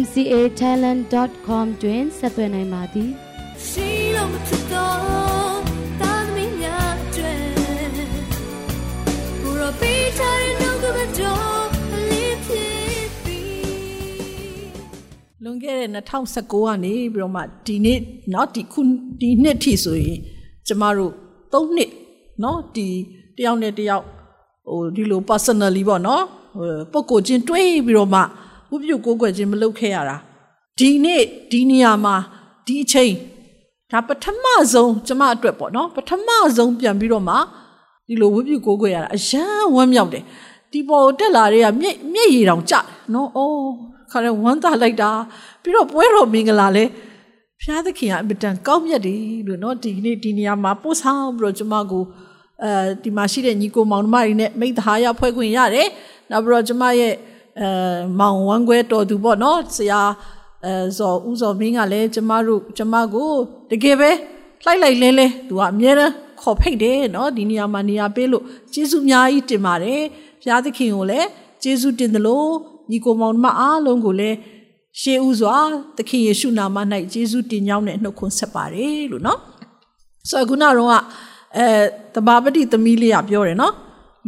mcatalent.com တွင်ဆက်သွယ်နိုင်ပါသည်ရှိလို့မဖြစ်တော့တာသမီးများကျွဲဘူရောပေးချင်နှုတ်ကပတော်လေးဖြစ်ပြီလွန်ခဲ့တဲ့2019ကနေပြီးတော့မှဒီနေ့เนาะဒီခုဒီနှစ်ထိဆိုရင်ကျမတို့3နှစ်เนาะဒီတယောက်နဲ့တယောက်ဟိုဒီလို personally ပေါ့เนาะပုဂ္ဂိုလ်ချင်းတွေးပြီးတော့မှ ဥပြုကိုးကွယ်ခြင်းမလုပ်ခဲ့ရတာဒီနေ့ဒီနေရာမှာဒီအချိန်ဒါပထမဆုံးကျမအတွက်ပေါ့နော်ပထမဆုံးပြန်ပြီးတော့မှဒီလိုဝိပုကိုးကွယ်ရတာအရန်ဝမ်းမြောက်တယ်ဒီပေါ်တက်လာတွေကမျက်မျက်ရည်တောင်ကျနော်အိုးခါရဲဝမ်းသာလိုက်တာပြီးတော့ပွဲတော်မင်္ဂလာလဲဖျားသခင်ကအင်တန်ကောင်းမြတ်တယ်လို့နော်ဒီနေ့ဒီနေရာမှာပို့ဆောင်ပြီးတော့ကျမကိုအဲဒီမှာရှိတဲ့ညီကိုမောင်နှမတွေနဲ့မိသားရဖွဲ့ခွင့်ရတယ်နောက်ပြီးတော့ကျမရဲ့ အဲမောင်ဝမ်းခွဲတော်သူပေါ့နော်ဆရာအဲဇော်ဦးဇော်မင်းကလည်းကျမတို့ကျမကိုတကယ်ပဲလှိုက်လိုက်လဲလဲသူကအမြဲတမ်းခေါ်ဖိတ်တယ်နော်ဒီနေရာမှာနေရာပေးလို့ကျေးဇူးအများကြီးတင်ပါတယ်ဘုရားသခင်ကိုလည်းကျေးဇူးတင်တယ်လို့ညီကိုမောင်မအားလုံးကိုလည်းရှေးဥစွာသခင်ယေရှုနာမ၌ကျေးဇူးတင်ကြောင်းနဲ့နှုတ်ခွန်းဆက်ပါတယ်လို့နော်ဆိုတော့ခုနကတော့အဲတဘာပတိသမီးလေးကပြောတယ်နော်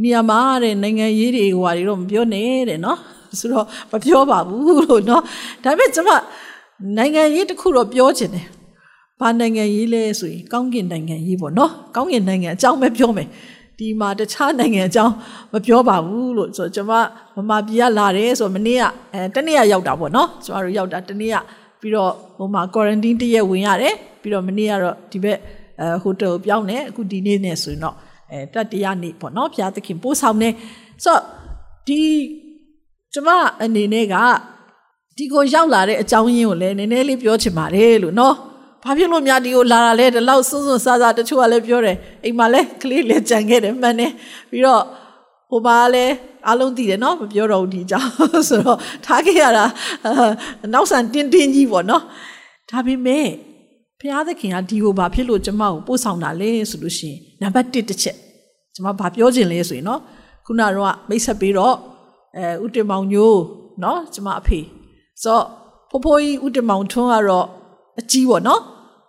နေရာမှာတဲ့နိုင်ငံရေးတွေဟိုဟာတွေတော့မပြောနဲ့တဲ့နော် ဆိုတော့မပြောပါဘူးလို့နော်ဒါပေမဲ့ကျွန်မနိုင်ငံရေးတစ်ခုတော့ပြောချင်တယ်ဘာနိုင်ငံရေးလဲဆိုရင်ကောင်းကင်နိုင်ငံရေးပေါ့နော်ကောင်းကင်နိုင်ငံအကြောင်းပဲပြောမယ်ဒီမှာတခြားနိုင်ငံအကြောင်းမပြောပါဘူးလို့ဆိုတော့ကျွန်မမမပြည်ကလာတယ်ဆိုတော့မနေ့ကအဲတနေ့ကရောက်တာပေါ့နော်ကျွန်တော်တို့ရောက်တာတနေ့ကပြီးတော့ဟိုမှာ quarantine တရက်ဝင်ရတယ်ပြီးတော့မနေ့ကတော့ဒီဘက်အဲဟိုတယ်ပြောင်းတယ်အခုဒီနေ့နဲ့ဆိုရင်တော့အဲတတိယနေ့ပေါ့နော်ဘုရားသခင်ပို့ဆောင်နေဆိုတော့ဒီ ကျမအနေနဲ့ကဒီကိုရောက်လာတဲ့အကြောင်းရင်းကိုလည်းနည်းနည်းလေးပြောချင်ပါတယ်လို့နော်ဘာဖြစ်လို့များဒီကိုလာတာလဲဒီလောက်စွန်းစွန်းစားစားတချို့ကလည်းပြောတယ်အိမ်မှာလည်းကလေးလည်းကြံခဲ့တယ်မှန်တယ်ပြီးတော့ဟိုပါလည်းအားလုံးသိတယ်နော်မပြောတော့ဘူးဒီအကြောင်းဆိုတော့ထားခဲ့ရတာနောက်ဆန်တင်းတင်းကြီးပေါ့နော်ဒါပေမဲ့ဘုရားသခင်ကဒီကိုဘာဖြစ်လို့ကျမကိုပို့ဆောင်တာလဲဆိုလို့ရှိရင်နံပါတ်1တစ်ချက်ကျမဘာပြောချင်လဲဆိုရင်နော်ခုနကတော့မိတ်ဆက်ပြီးတော့ အဲဥတမောင်ညိုးနော်ကျမအဖေဆိုတော့ဖိုးဖိုးကြီးဥတမောင်ထွန်းကတော့အကြီးပေါ့နော်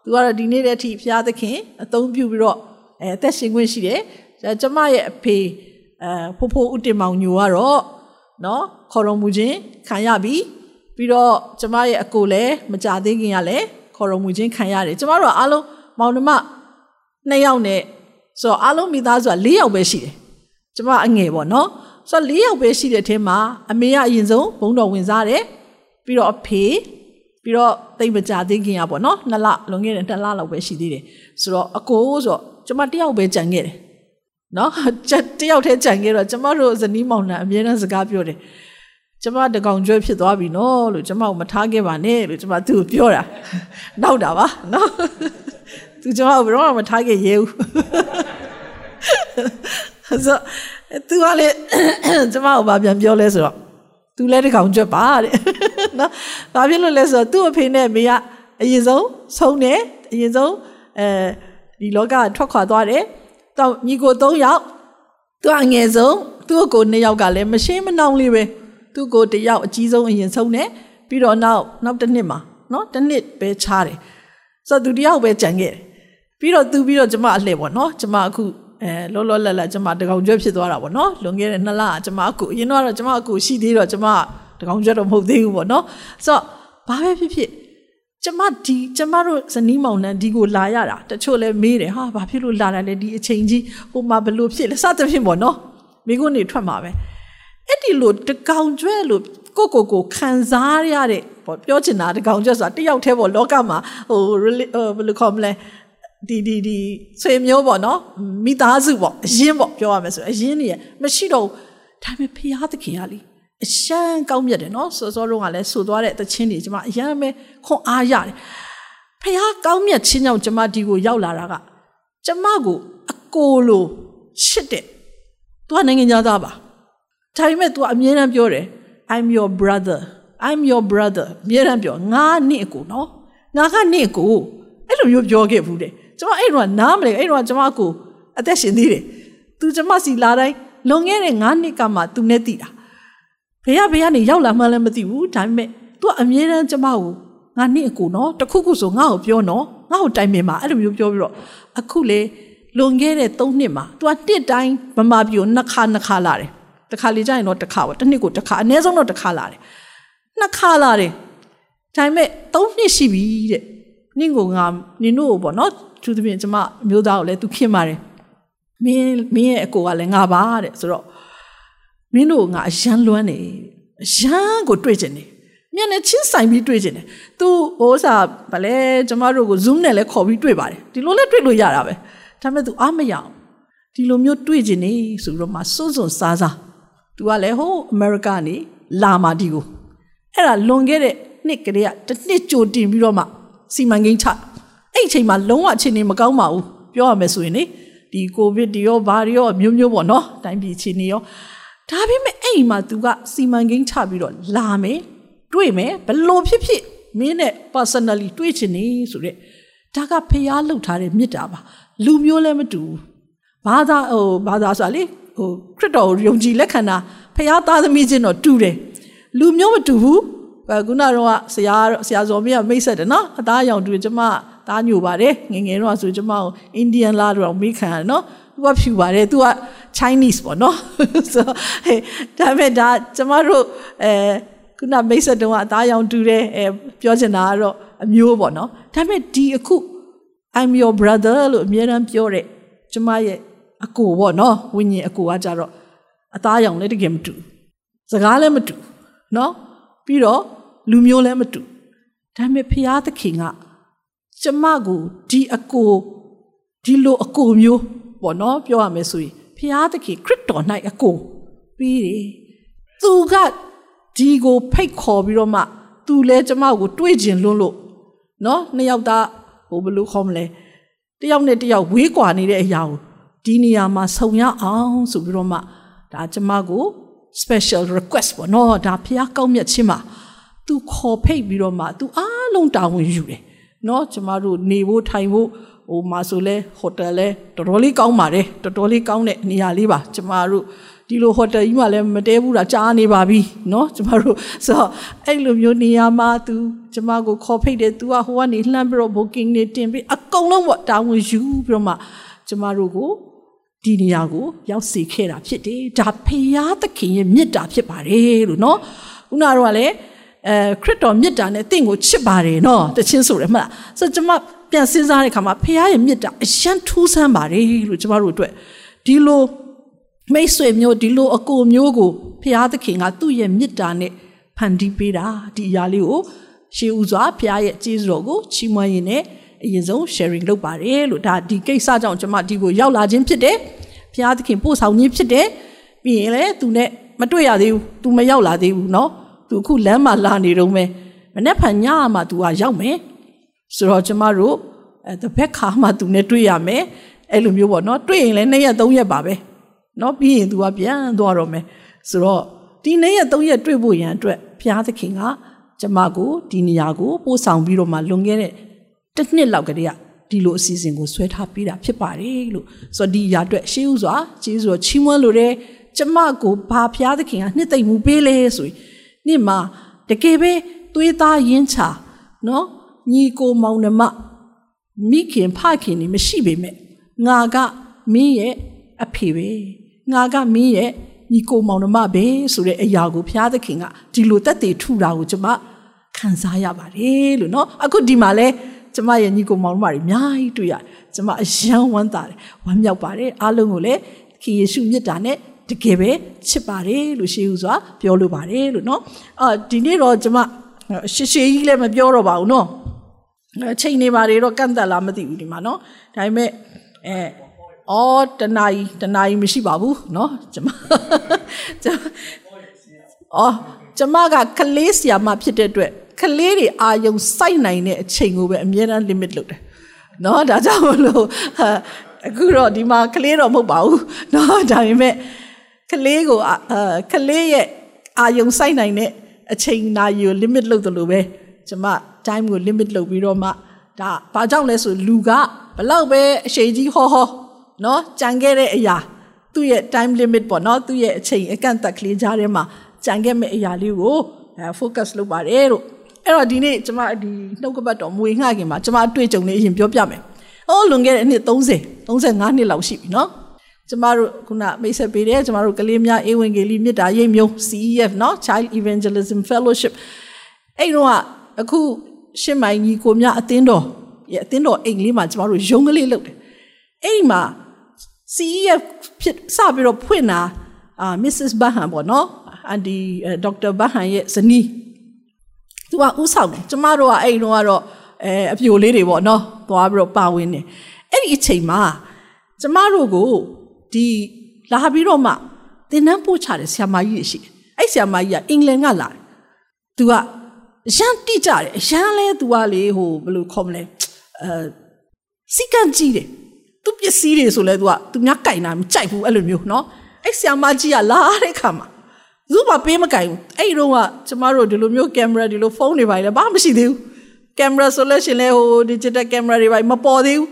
သူကတော့ဒီနေ့တည်းအထိဘုရားသခင်အသုံးပြုပြီးတော့အဲအသက်ရှင်ခွင့်ရှိတယ်ကျမရဲ့အဖေအဲဖိုးဖိုးဥတမောင်ညိုကတော့နော်ခေါ်တော်မူခြင်းခံရပြီပြီးတော့ကျမရဲ့အကိုလည်းမကြသေးခင်ကလည်းခေါ်တော်မူခြင်းခံရတယ်ကျမတို့ကအားလုံးမောင်နှမနှစ်ယောက်နဲ့ဆိုတော့အားလုံးမိသားစုက၄ယောက်ပဲရှိတယ်ကျမအငယ်ပေါ့နော် ဆိုတော့၄ယောက်ပဲရှိတဲ့အထင်းမှာအမေကအရင်ဆုံးဘုံတော်ဝင်စားတယ်ပြီးတော့အဖေပြီးတော့တိတ်မကြသေးခင်ကပေါ့နော်နှစ်လလွန်ခဲ့တဲ့နှစ်လလောက်ပဲရှိသေးတယ်ဆိုတော့အကိုဆိုတော့ကျမတယောက်ပဲကြံခဲ့တယ်နော်တယောက်တည်းကြံခဲ့တော့ကျမတို့ဇနီးမောင်နှံအမြဲတမ်းစကားပြောတယ်ကျမတကောင်ကျွဲဖြစ်သွားပြီနော်လို့ကျမကိုမထားခဲ့ပါနဲ့လို့ကျမသူ့ကိုပြောတာနောက်တာပါနော်သူကျမကိုဘယ်တော့မှမထားခဲ့ရဲဘူးဆို သူကလည်းကျမကိုဗာပြန်ပြောလဲဆိုတော့သူလည်းတကောင်ကျွတ်ပါတဲ့နော်ဘာဖြစ်လို့လဲဆိုတော့သူ့အဖေနဲ့အမေကအရင်ဆုံးဆုံးတယ်အရင်ဆုံးအဲဒီလောကထွက်ခွာသွားတယ်တော့ညီကို၃ယောက်သူအငယ်ဆုံးသူ့ကို၂ယောက်ကလည်းမရှင်းမနှောင်းလေးပဲသူ့ကိုတယောက်အကြီးဆုံးအရင်ဆုံးတယ်ပြီးတော့နောက်နောက်တစ်နှစ်မှာနော်တစ်နှစ်ပဲခြားတယ်ဆိုတော့သူတယောက်ပဲကြံခဲ့တယ်ပြီးတော့သူပြီးတော့ကျမအလှည့်ပေါ့နော်ကျမအခု အဲလောလောလတ်လတ်ကျမတကောင်ကျွတ်ဖြစ်သွားတာပေါ့နော်လွန်ခဲ့တဲ့နှစ်လကျမအခုအရင်တော့ကျမအခုရှိသေးတော့ကျမတကောင်ကျွတ်တော့မဟုတ်သေးဘူးပေါ့နော်ဆိုတော့ဘာပဲဖြစ်ဖြစ်ကျမဒီကျမတို့ဇနီးမောင်နှံဒီကိုလာရတာတချို့လဲမေးတယ်ဟာဘာဖြစ်လို့လာတာလဲဒီအချိန်ကြီးဟိုမှာဘလို့ဖြစ်လဲစသဖြင့်ပေါ့နော်မိကုန်းနေထွက်မှာပဲအဲ့ဒီလိုတကောင်ကျွဲလို့ကိုကိုကိုခံစားရတဲ့ပေါ့ပြောချင်တာတကောင်ကျွဲဆိုတာတယောက်တည်းပေါ့လောကမှာဟိုဘယ်လိုခေါ်မလဲ ဒီဒီဒီဆွေမျိုးပေါ့နော်မိသားစုပေါ့အရင်ပေါ့ပြောရမယ်ဆိုအရင်နေမရှိတော့ဒါပေမဲ့ဖရာသခင်ကလေအရှမ်းကောင်းမြတ်တယ်နော်စောစောတုန်းကလည်းဆိုသွားတဲ့တခြင်းတွေကျမအရန်ပဲခွန်အားရတယ်ဖခင်ကောင်းမြတ်ခြင်းကြောင့်ကျမဒီကိုရောက်လာတာကကျမကိုအကိုလိုရှစ်တဲ့သူကနိုင်ငံသားပါဒါပေမဲ့ तू အမြဲတမ်းပြောတယ် I'm your brother I'm your brother အမြဲတမ်းပြောငါနင့်အကိုနော်ငါကနင့်အကိုအဲ့လိုမျိုးပြောခဲ့ဘူးတဲ့ ကျမအဲ့တော့နားမလဲအဲ့တော့ကျမကိုအသက်ရှင်သေးတယ်သူကျမစီလာတိုင်းလွန်ခဲ့တဲ့9နှစ်ကမှသူနဲ့တည်တာဖေရဖေရနေရောက်လာမှလည်းမသိဘူးဒါပေမဲ့ तू အမြဲတမ်းကျမကိုငါနင့်အကိုနော်တခုခုဆိုငါ့ကိုပြောနော်ငါ့ကိုတိုင်ပင်ပါအဲ့လိုမျိုးပြောပြီးတော့အခုလေလွန်ခဲ့တဲ့3နှစ်မှာ तू တစ်တိုင်းဗမာပြည်ကိုနှစ်ခါနှစ်ခါလာတယ်တစ်ခါလေကြာရင်တော့တစ်ခါပေါ့တစ်နှစ်ကိုတစ်ခါအနည်းဆုံးတော့တစ်ခါလာတယ်နှစ်ခါလာတယ်ဒါပေမဲ့3နှစ်ရှိပြီတဲ့ နင့်ကိုငါနင်တို့ကိုပေါ့နော်သူသဖြင့်ကျမအမျိုးသားကိုလည်းသူခင်ပါတယ်မင်းမင်းရဲ့အကိုကလည်းငါပါတဲ့ဆိုတော့မင်းတို့ငါအယမ်းလွမ်းနေအယမ်းကိုတွေ့ကျင်နေမြန်နဲ့ချင်းဆိုင်ပြီးတွေ့ကျင်တယ်သူဟိုစာဗလဲကျမတို့ကို zoom နဲ့လည်းခေါ်ပြီးတွေ့ပါတယ်ဒီလိုလည်းတွေ့လို့ရတာပဲဒါပေမဲ့ तू အမရအောင်ဒီလိုမျိုးတွေ့ကျင်နေဆိုတော့မှစွန့်စွန့်စားစား तू ကလည်းဟိုအမေရိကန်နေလာမာဒီကိုအဲ့ဒါလွန်ခဲ့တဲ့နှစ်ကလေးကတစ်နှစ်ကြိုတင်ပြီးတော့မှ စီမံကိန်းချအဲ့အချိန်မှာလုံးဝအခြေအနေမကောင်းပါဘူးပြောရမယ်ဆိုရင်လေဒီကိုဗစ်ဒီရောဘာတွေရောမျိုးမျိုးပေါ့နော်တိုင်းပြည်အခြေအနေရောဒါပေမဲ့အဲ့ဒီမှာ तू ကစီမံကိန်းချပြီးတော့လာမယ်တွေ့မယ်ဘလို့ဖြစ်ဖြစ်မင်းနဲ့ personally တွေ့ချင်နေဆိုတဲ့ဒါကဖျားလှုပ်ထားတဲ့မြစ်တာပါလူမျိုးလည်းမတူဘူးဘာသာဟိုဘာသာဆိုတာလေဟိုခရစ်တော်ယုံကြည်လက်ခံတာဖျားသားသမီးချင်းတော့တူတယ်လူမျိုးမတူဘူး ခုနကတော့ဆရာဆရာဇော်မင်းကမိတ်ဆက်တယ်နော်အသားရောင်တူကျမသားညိုပါတယ်ငငယ်တော့ဆိုကျမကိုအိန္ဒိယလာတော့မိခံရတယ်နော်သူကဖြူပါတယ်သူက Chinese ပေါ့နော်ဆိုဟဲ့ဒါပေမဲ့ဒါကျမတို့အဲခုနမိတ်ဆက်တုန်းကအသားရောင်တူတယ်အဲပြောချင်တာကတော့အမျိုးပေါ့နော်ဒါပေမဲ့ဒီအခု I'm your brother လို့အမြဲတမ်းပြောတဲ့ကျမရဲ့အကိုပေါ့နော်ဝိညာဉ်အကိုကကြတော့အသားရောင်လည်းတကယ်မတူစကားလည်းမတူနော် ပြီးတော့လူမျိုးလည်းမတူဒါပေမဲ့ဖျားသခင်ကကျမကိုဒီအကိုဒီလိုအကိုမျိုးပေါ့နော်ပြောရမယ်ဆိုရင်ဖျားသခင်ခရစ်တော်၌အကိုပြီးတယ်သူကဒီကိုဖိတ်ခေါ်ပြီးတော့မှသူလဲကျမကိုတွေးကျင်လွန်းလို့နော်နှစ်ယောက်သားဟိုဘယ်လိုခေါ်မလဲတယောက်နဲ့တယောက်ဝေးကွာနေတဲ့အရာကိုဒီနေရာမှာဆုံရအောင်ဆိုပြီးတော့မှဒါကျမကို special request ပေါ့နော်ဒါဖះကောင်းမြတ်ခြင်းမှာ तू ခေါ်ဖိတ်ပြီးတော့မှ तू အားလုံးတာဝန်ယူတယ်နော်ကျမတို့နေဖို့ထိုင်ဖို့ဟိုမှာဆိုလဲဟိုတယ်လဲတော်တော်လေးကောင်းပါတယ်တော်တော်လေးကောင်းတဲ့နေရာလေးပါကျမတို့ဒီလိုဟိုတယ်ကြီးမှလည်းမတဲဘူးတာကြားနေပါပြီเนาะကျမတို့ဆိုတော့အဲ့လိုမျိုးနေရာမှာ तू ကျမကိုခေါ်ဖိတ်တယ် तू ကဟိုကနေလှမ်းပြီးတော့ booking နေတင်ပြီးအကုန်လုံးပေါ့တာဝန်ယူပြီးတော့မှကျမတို့ကို ဒီနေရာကိုရောက်စေခဲ့တာဖြစ်တယ်ဒါဖရာသခင်ရဲ့မေတ္တာဖြစ်ပါတယ်လို့เนาะခုနကတော့လည်းအဲခရစ်တော်မေတ္တာနဲ့တင့်ကိုချစ်ပါတယ်เนาะတချင်းဆိုတယ်မဟုတ်လားဆိုတော့ကျမပြန်စဉ်းစားတဲ့အခါမှာဖရာရဲ့မေတ္တာအယံထူးဆန်းပါတယ်လို့ကျမတို့အတွက်ဒီလိုမိတ်ဆွေမျိုးဒီလိုအကိုမျိုးကိုဖရာသခင်ကသူ့ရဲ့မေတ္တာနဲ့ဖန်တီးပေးတာဒီအရာလေးကိုရှေးဥစွာဖရာရဲ့ကျေးဇူးတော်ကိုချီးမွမ်းရင်းနဲ့အရင်ဆုံး sharing လုပ်ပါတယ်လို့ဒါဒီကိစ္စကြောင့်ကျွန်မဒီကိုရောက်လာခြင်းဖြစ်တယ် ဘုရားသခင်ပို့ဆောင်ခြင်းဖြစ်တယ်ပြီးရင်လည်းသူနဲ့မတွေ့ရသေးဘူးသူမရောက်လာသေးဘူးเนาะသူအခုလမ်းမှာလာနေတော့မယ်မနေ့ဖန်ညမှာသူကရောက်မယ်ဆိုတော့ကျွန်မတို့အဲတဘက်ခါမှာသူနဲ့တွေ့ရမယ်အဲ့လိုမျိုးပေါ့เนาะတွေ့ရင်လည်းနှစ်ရက်သုံးရက်ပါပဲเนาะပြီးရင်သူကပြန်သွားတော့မယ်ဆိုတော့ဒီနေ့ရက်သုံးရက်တွေ့ဖို့ရန်အတွက်ဘုရားသခင်ကကျမကိုဒီနေရာကိုပို့ဆောင်ပြီးတော့မှလွန်ခဲ့တဲ့တစ်နှစ်လောက်ကတည်းက ဒီလိုအစီအစဉ်ကိုဆွဲထားပေးတာဖြစ်ပါတယ်လို့ဆိုတော့ဒီຢာအတွက်ရှေးဥစွာကျေးဇူးတော်ချီးမွမ်းလိုတဲ့ကျမကိုဘာဖျားသခင်ကနှစ်သိမ့်မှုပေးလဲဆိုရင်နေ့မှာတကယ်ပဲသွေးသားရင်းချာနော်ညီကိုမောင်နှမမိခင်ဖခင်နေမရှိပေမဲ့ငါကမင်းရဲ့အဖေပဲငါကမင်းရဲ့ညီကိုမောင်နှမပဲဆိုတဲ့အရာကိုဘုရားသခင်ကဒီလိုတက်တည်ထူတာကိုကျွန်မခံစားရပါတယ်လို့เนาะအခုဒီမှာလဲ ကျမရဲ့ညီကိုမောင်တို့မတွေအများကြီးတွေ့ရတယ်ကျမအယံဝမ်းသာတယ်ဝမ်းမြောက်ပါတယ်အားလုံးကိုလည်းခင်ယေရှုမြတ်တာနဲ့တကယ်ပဲချစ်ပါတယ်လို့ရှေးဦးစွာပြောလိုပါတယ်လို့နော်အာဒီနေ့တော့ကျမရှေးရှေးကြီးလည်းမပြောတော့ပါဘူးနော်အချိန်နေပါတွေတော့ကန့်သက်လားမသိဘူးဒီမှာနော်ဒါပေမဲ့အဲအော်တနာကြီးတနာကြီးမရှိပါဘူးနော်ကျမကျမအော်ကျမကကလေးဆရာမဖြစ်တဲ့အတွက် ကလေးတွေအာယုံစိုက်နိုင်တဲ့အချိန်ကိုပဲအမြဲတမ်း limit လုပ်တယ်။နော်ဒါကြောင့်မလို့အခုတော့ဒီမှာကလေးတော့မဟုတ်ပါဘူး။နော်ဒါပေမဲ့ကလေးကိုအာကလေးရဲ့အာယုံစိုက်နိုင်တဲ့အချိန်နာရီကို limit လုပ်တယ်လို့ပဲကျမ time ကို limit လုပ်ပြီးတော့မှဒါဘာကြောင့်လဲဆိုလူကဘလောက်ပဲအရှိကြီးဟောဟောနော်ကြံခဲ့တဲ့အရာသူ့ရဲ့ time limit ပေါ့နော်သူ့ရဲ့အချိန်အကန့်အသတ်ကလေးကြားထဲမှာကြံခဲ့မဲ့အရာလေးကို focus လုပ်ပါတယ်လို့ အဲ့တော့ဒီနေ့ကျမဒီနှုတ်ကပတ်တော်မွေငှခင်မှာကျမအတွေ့အကြုံလေးအရင်ပြောပြမယ်။အော်လွန်ခဲ့တဲ့နှစ်30 35နှစ်လောက်ရှိပြီနော်။ကျမတို့ခုနမိတ်ဆက်ပေးတယ်ကျမတို့ကလေးများအေဝံဂေလိမြစ်တာရိပ်မျိုး CEF နော် Child Evangelism Fellowship အဲ့တော့အခုရှစ်မိုင်ကြီးကိုမြအသင်းတော်ရဲ့အသင်းတော်အိမ်လေးမှာကျမတို့ရုံးကလေးလုပ်တယ်။အဲ့ဒီမှာ CEF ဖြစ်စပြီးတော့ဖွင့်တာအာ Mrs. Bahan ပေါ့နော်။အန်ဒီဒေါက်တာဘာဟန်ရဲ့ဇနီး သူကဥဆောင်တယ်ကျမတို့ကအဲ့တော့ကတော့အဲအပြိုလေးတွေပေါ့နော်သွားပြီးတော့ပါဝင်နေအဲ့ဒီအချိန်မှာကျမတို့ကိုဒီလာပြီးတော့မှသင်တန်းပို့ချတယ်ဆရာမကြီးတွေရှိတယ်အဲ့ဆရာမကြီးကအင်္ဂလန်ကလာတယ်သူကရန်တိကြတယ်ရန်လဲသူကလေဟိုဘယ်လိုခေါ်မလဲအဲစီကံကြီးတယ်သူပစ္စည်းတွေဆိုလဲသူကသူများကြိုင်တာမကြိုက်ဘူးအဲ့လိုမျိုးနော်အဲ့ဆရာမကြီးကလာတဲ့ခါမှာ သူ့ဘာပေးမကင်ဘူးအဲ့တော့ကကျမတို့ဒီလိုမျိုးကင်မရာဒီလိုဖုန်းတွေပါလေဘာမှမရှိသေးဘူးကင်မရာဆိုလို့ရှိရင်လေဟို digital camera တွေပါမပေါ်သေးဘူး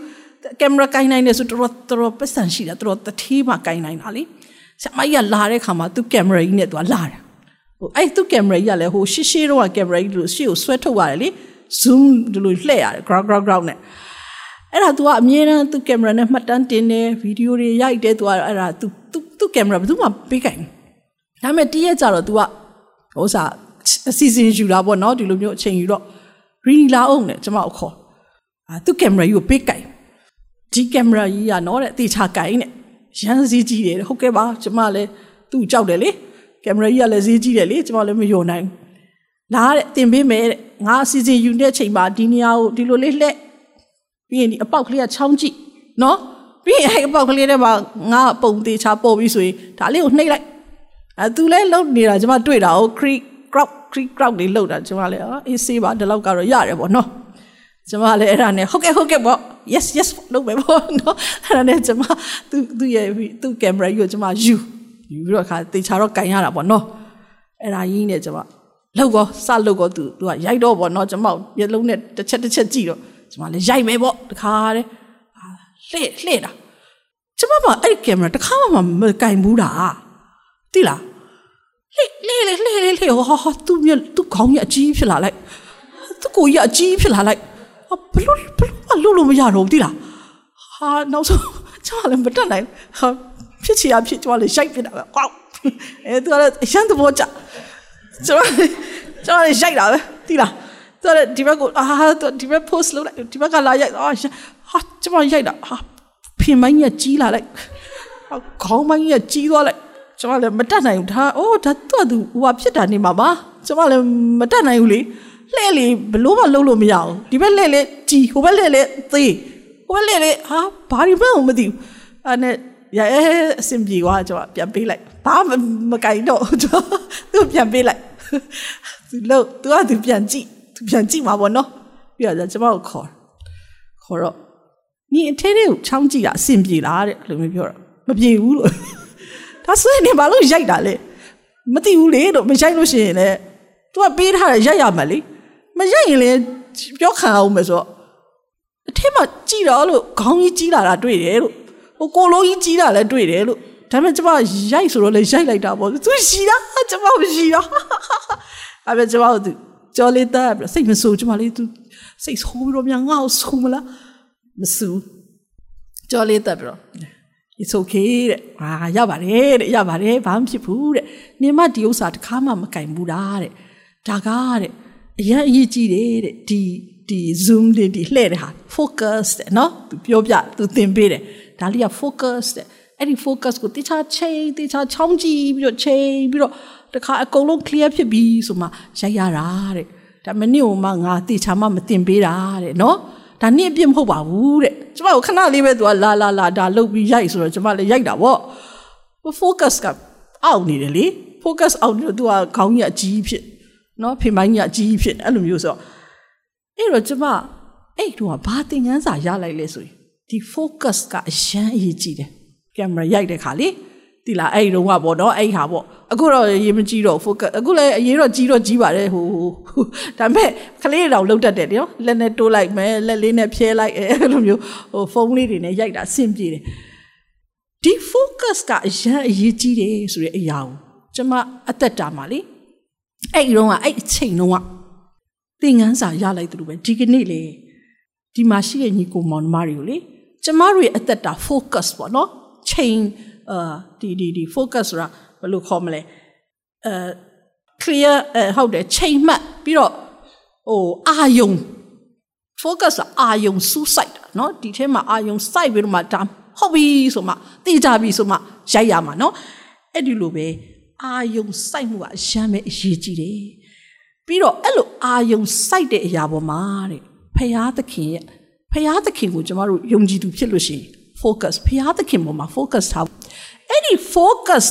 ကင်မရာကင်နိုင်တယ်ဆိုတော့တော်ပတ်စံရှိတာတော်တထေးမှကင်နိုင်တာလေဆရာမကြီးကလာတဲ့ခါမှာသူကင်မရာကြီးနဲ့သူကလာတယ်ဟိုအဲ့သူကင်မရာကြီးကလည်းဟိုရှေ့ရှေ့တော့ကင်မရာကြီးလို့ရှေ့ကိုဆွဲထုတ်ရတယ်လေ zoom ဒီလိုလှည့်ရတယ် ground ground ground နဲ့အဲ့ဒါ तू ကအမြဲတမ်းသူကင်မရာနဲ့မှတ်တမ်းတင်တယ်ဗီဒီယိုတွေရိုက်တယ် तू ကအဲ့ဒါ तू သူကင်မရာဘယ်သူမှပေးကင် ဒါပေမဲ့တည့်ရက်ကြတော့ तू ကဟိုစားအစီအစဉ်ယူတာပေါ့နော်ဒီလိုမျိုးအချိန်ယူတော့ရီလာအောင်နဲ့ကျွန်မအခေါ်အာသူကင်မရာကြီးကိုပေးကင်ဒီကင်မရာကြီးကနော်တဲ့တေချာကင်နဲ့ရန်စည်းကြီးတယ်ဟုတ်ကဲ့ပါကျွန်မလည်းသူ့ကြောက်တယ်လေကင်မရာကြီးကလည်းစည်းကြီးတယ်လေကျွန်မလည်းမယုံနိုင်လာတဲ့တင်ပေးမယ်တဲ့ငါအစီအစဉ်ယူတဲ့အချိန်မှာဒီနေရာကိုဒီလိုလေးလှက်ပြီးရင်ဒီအပေါက်ကလေးကချောင်းကြည့်နော်ပြီးရင်အဲ့အပေါက်ကလေးထဲမှာငါပုံသေးချပေါ်ပြီးဆိုရင်ဒါလေးကိုနှိပ်လိုက် အဲသူလည်းလှုပ်နေတာကျွန်မတွေ့တာဟို creek crowd creek crowd လေးလှုပ်တာကျွန်မလည်းအေးဆေးပါဒီလောက်ကတော့ရတယ်ပေါ့နော်ကျွန်မလည်းအဲ့ဒါနဲ့ဟုတ်ကဲ့ဟုတ်ကဲ့ပေါ့ yes yes လုပ်မယ်ပေါ့နော်အဲ့ဒါနဲ့ကျွန်မသူသူရဲ့သူကင်မရာကြီးကိုကျွန်မယူယူပြီးတော့ခါတေချာတော့ကန်ရတာပေါ့နော်အဲ့ဒါကြီးနဲ့ကျွန်မလောက်ကောစလောက်ကောသူသူကရိုက်တော့ပေါ့နော်ကျွန်မမျက်လုံးနဲ့တစ်ချက်တစ်ချက်ကြည့်တော့ကျွန်မလည်းရိုက်မယ်ပေါ့တခါတဲ့လှည့်လှည့်တာကျွန်မကအဲ့ဒီကင်မရာတခါမှမကင်ဘူးတာသိလား လှည့်လှည့်လှည့်လှည့်လှည့်ဟောဟောသူမြသူခေါင်းရအကြီးဖြစ်လာလိုက်သူကိုရအကြီးဖြစ်လာလိုက်ဘလို့ဘလို့လို့လို့မရတော့ဘူးသိလားဟာနောက်ဆုံးကျွန်မလည်းမတက်နိုင်ဟာဖြစ်ချင်ရဖြစ်ကျွန်မလည်းရိုက်ဖြစ်တာပဲကောက်အဲသူကလည်းအရန်သဘောကျကျွန်မကျွန်မလည်းရိုက်တာပဲသိလားသူကလည်းဒီဘက်ကိုအာဒီဘက် post လုပ်လိုက်ဒီဘက်ကလာရိုက်အာဟာကျွန်မရိုက်တာဟာဖင်မိုင်းရကြီးလာလိုက်ခေါင်းမိုင်းရကြီးသွားလိုက် ကျွန်မလည်းမတက်နိုင်ဘူးဒါအိုးဒါသူ့သူဟိုဟာဖြစ်တာနေမှာပါကျွန်မလည်းမတက်နိုင်ဘူးလေလှဲ့လေဘလို့မလုပ်လို့မရအောင်ဒီဘက်လှဲ့လေကြီးဟိုဘက်လှဲ့လေသေးဟိုဘက်လှဲ့လေဟာဘာဒီမှမသိဘူးအဲ့နဲ့ရဲအဆင်ပြေသွားကျွန်မပြန်ပေးလိုက်ဘာမကင်တော့ကျွန်သူပြန်ပေးလိုက်သူလို့သူကသူပြန်ကြည့်သူပြန်ကြည့်မှာပေါ့နော်ပြီးတော့ကျွန်မကိုခေါ်ခေါ်တော့ညီအထဲထဲကိုချောင်းကြည့်တာအဆင်ပြေလားတဲ့လို့မျိုးပြောတော့မပြေဘူးလို့ ဒါဆိုရင်ဘာလို့ရိုက်တာလဲမသိဘူးလေတော့မရိုက်လို့ရှိရင်လည်း तू ကပေးထားတယ်ရိုက်ရမှာလေမရိုက်ရင်လည်းပြောခံအောင်မယ်ဆိုတော့အထက်မှာကြည်တော့လို့ခေါင်းကြီးကြီးလာတာတွေ့တယ်လို့ဟိုကိုလုံးကြီးကြီးလာလည်းတွေ့တယ်လို့ဒါပေမဲ့ကျမရိုက်ဆိုတော့လည်းရိုက်လိုက်တာပေါ့သူရှိတာကျမမရှိတာအဲ့ဒါကျမတို့ကြော်လေးတာစိတ်မဆိုးကျမလေး तू စိတ်ဆိုးပြီးတော့မြန်ငါ့ကိုဆိုးမလားမဆူကြော်လေးတက်ပြီးတော့ it's okay တဲ့ဟာရပါတယ်တဲ့ရပါတယ်ဘာမှဖြစ်ဘူးတဲ့နင်မဒီဥစ္စာတစ်ခါမှမကင်ဘူးလားတဲ့ဒါကားတဲ့အရင်အရေးကြီးတယ်တဲ့ဒီဒီ zoom လေးဒီလှည့်တဲ့ဟာ focus တဲ့နော်သူပြောပြသူသင်ပေးတယ်ဒါလေးက focus တဲ့အဲ့ဒီ focus ကိုတေချာချိန်တေချာချောင်းကြည့်ပြီးတော့ချိန်ပြီးတော့တခါအကုန်လုံး clear ဖြစ်ပြီဆိုမှရိုက်ရတာတဲ့ဒါမနစ်ဟိုမှငါတေချာမှမသင်ပေးတာတဲ့နော် ဒါနင့်အပြစ်မဟုတ်ပါဘူးတဲ့ကျမကိုခဏလေးပဲသူကလာလာလာဒါလုတ်ပြီးရိုက်ဆိုတော့ကျမလည်းရိုက်တာပေါ့ focus ကအောက်နေတယ်လေ focus အောင်လို့သူကခေါင်းကြီးအကြီးဖြစ်နော်ဖေမိုင်းကြီးအကြီးဖြစ်အဲ့လိုမျိုးဆိုတော့အဲ့တော့ကျမအဲ့တော့ဘာသင်ခန်းစာရလိုက်လဲဆိုရင်ဒီ focus ကအရန်အရေးကြီးတယ်ကင်မရာရိုက်တဲ့ခါလေ ဒီလားအဲ့ဒီတော့ကပေါ့နော်အဲ့ဟာပေါ့အခုတော့ရေးမကြည့်တော့ focus အခုလည်းအရေးတော့ကြီးတော့ကြီးပါတယ်ဟိုဒါပေမဲ့ကလေးတောင်လှုပ်တတ်တယ်နော်လက်နဲ့တိုးလိုက်မယ်လက်လေးနဲ့ဖြဲလိုက်အဲ့လိုမျိုးဟိုဖုန်းလေးတွေနဲ့ရိုက်တာအဆင်ပြေတယ်ဒီ focus ကအရန်အရေးကြီးတယ်ဆိုတဲ့အရာကိုကျွန်မအသက်တာမှာလေအဲ့ဒီတော့ကအဲ့အချိန်တော့ကသင်ငန်းစာရလိုက်သလိုပဲဒီကနေ့လေဒီမှာရှိတဲ့ညီကိုမောင်နှမတွေကိုလေကျမတို့ရဲ့အသက်တာ focus ပေါ့နော်ချိန် အာဒီဒီဒီ focus ဆိုတာဘယ်လိုခေါ်မလဲအဲ clear အဲဟုတ်တယ်ချိန်မှတ်ပြီးတော့ဟိုအာယုံ focus အာယုံစူးစိုက်တာเนาะဒီထဲမှာအာယုံစိုက်ပြီးတော့မှဒါဟုတ်ပြီဆိုမှသိကြပြီဆိုမှရိုက်ရမှာเนาะအဲ့ဒီလိုပဲအာယုံစိုက်မှုကအရမ်းပဲအရေးကြီးတယ်ပြီးတော့အဲ့လိုအာယုံစိုက်တဲ့အရာပေါ်မှာတဲ့ဖရာသခင်ရဲ့ဖရာသခင်ကိုကျမတို့ယုံကြည်သူဖြစ်လို့ရှိရင် focus ဖရာသခင်ပေါ်မှာ focus ထားအဲ့ဒီ focus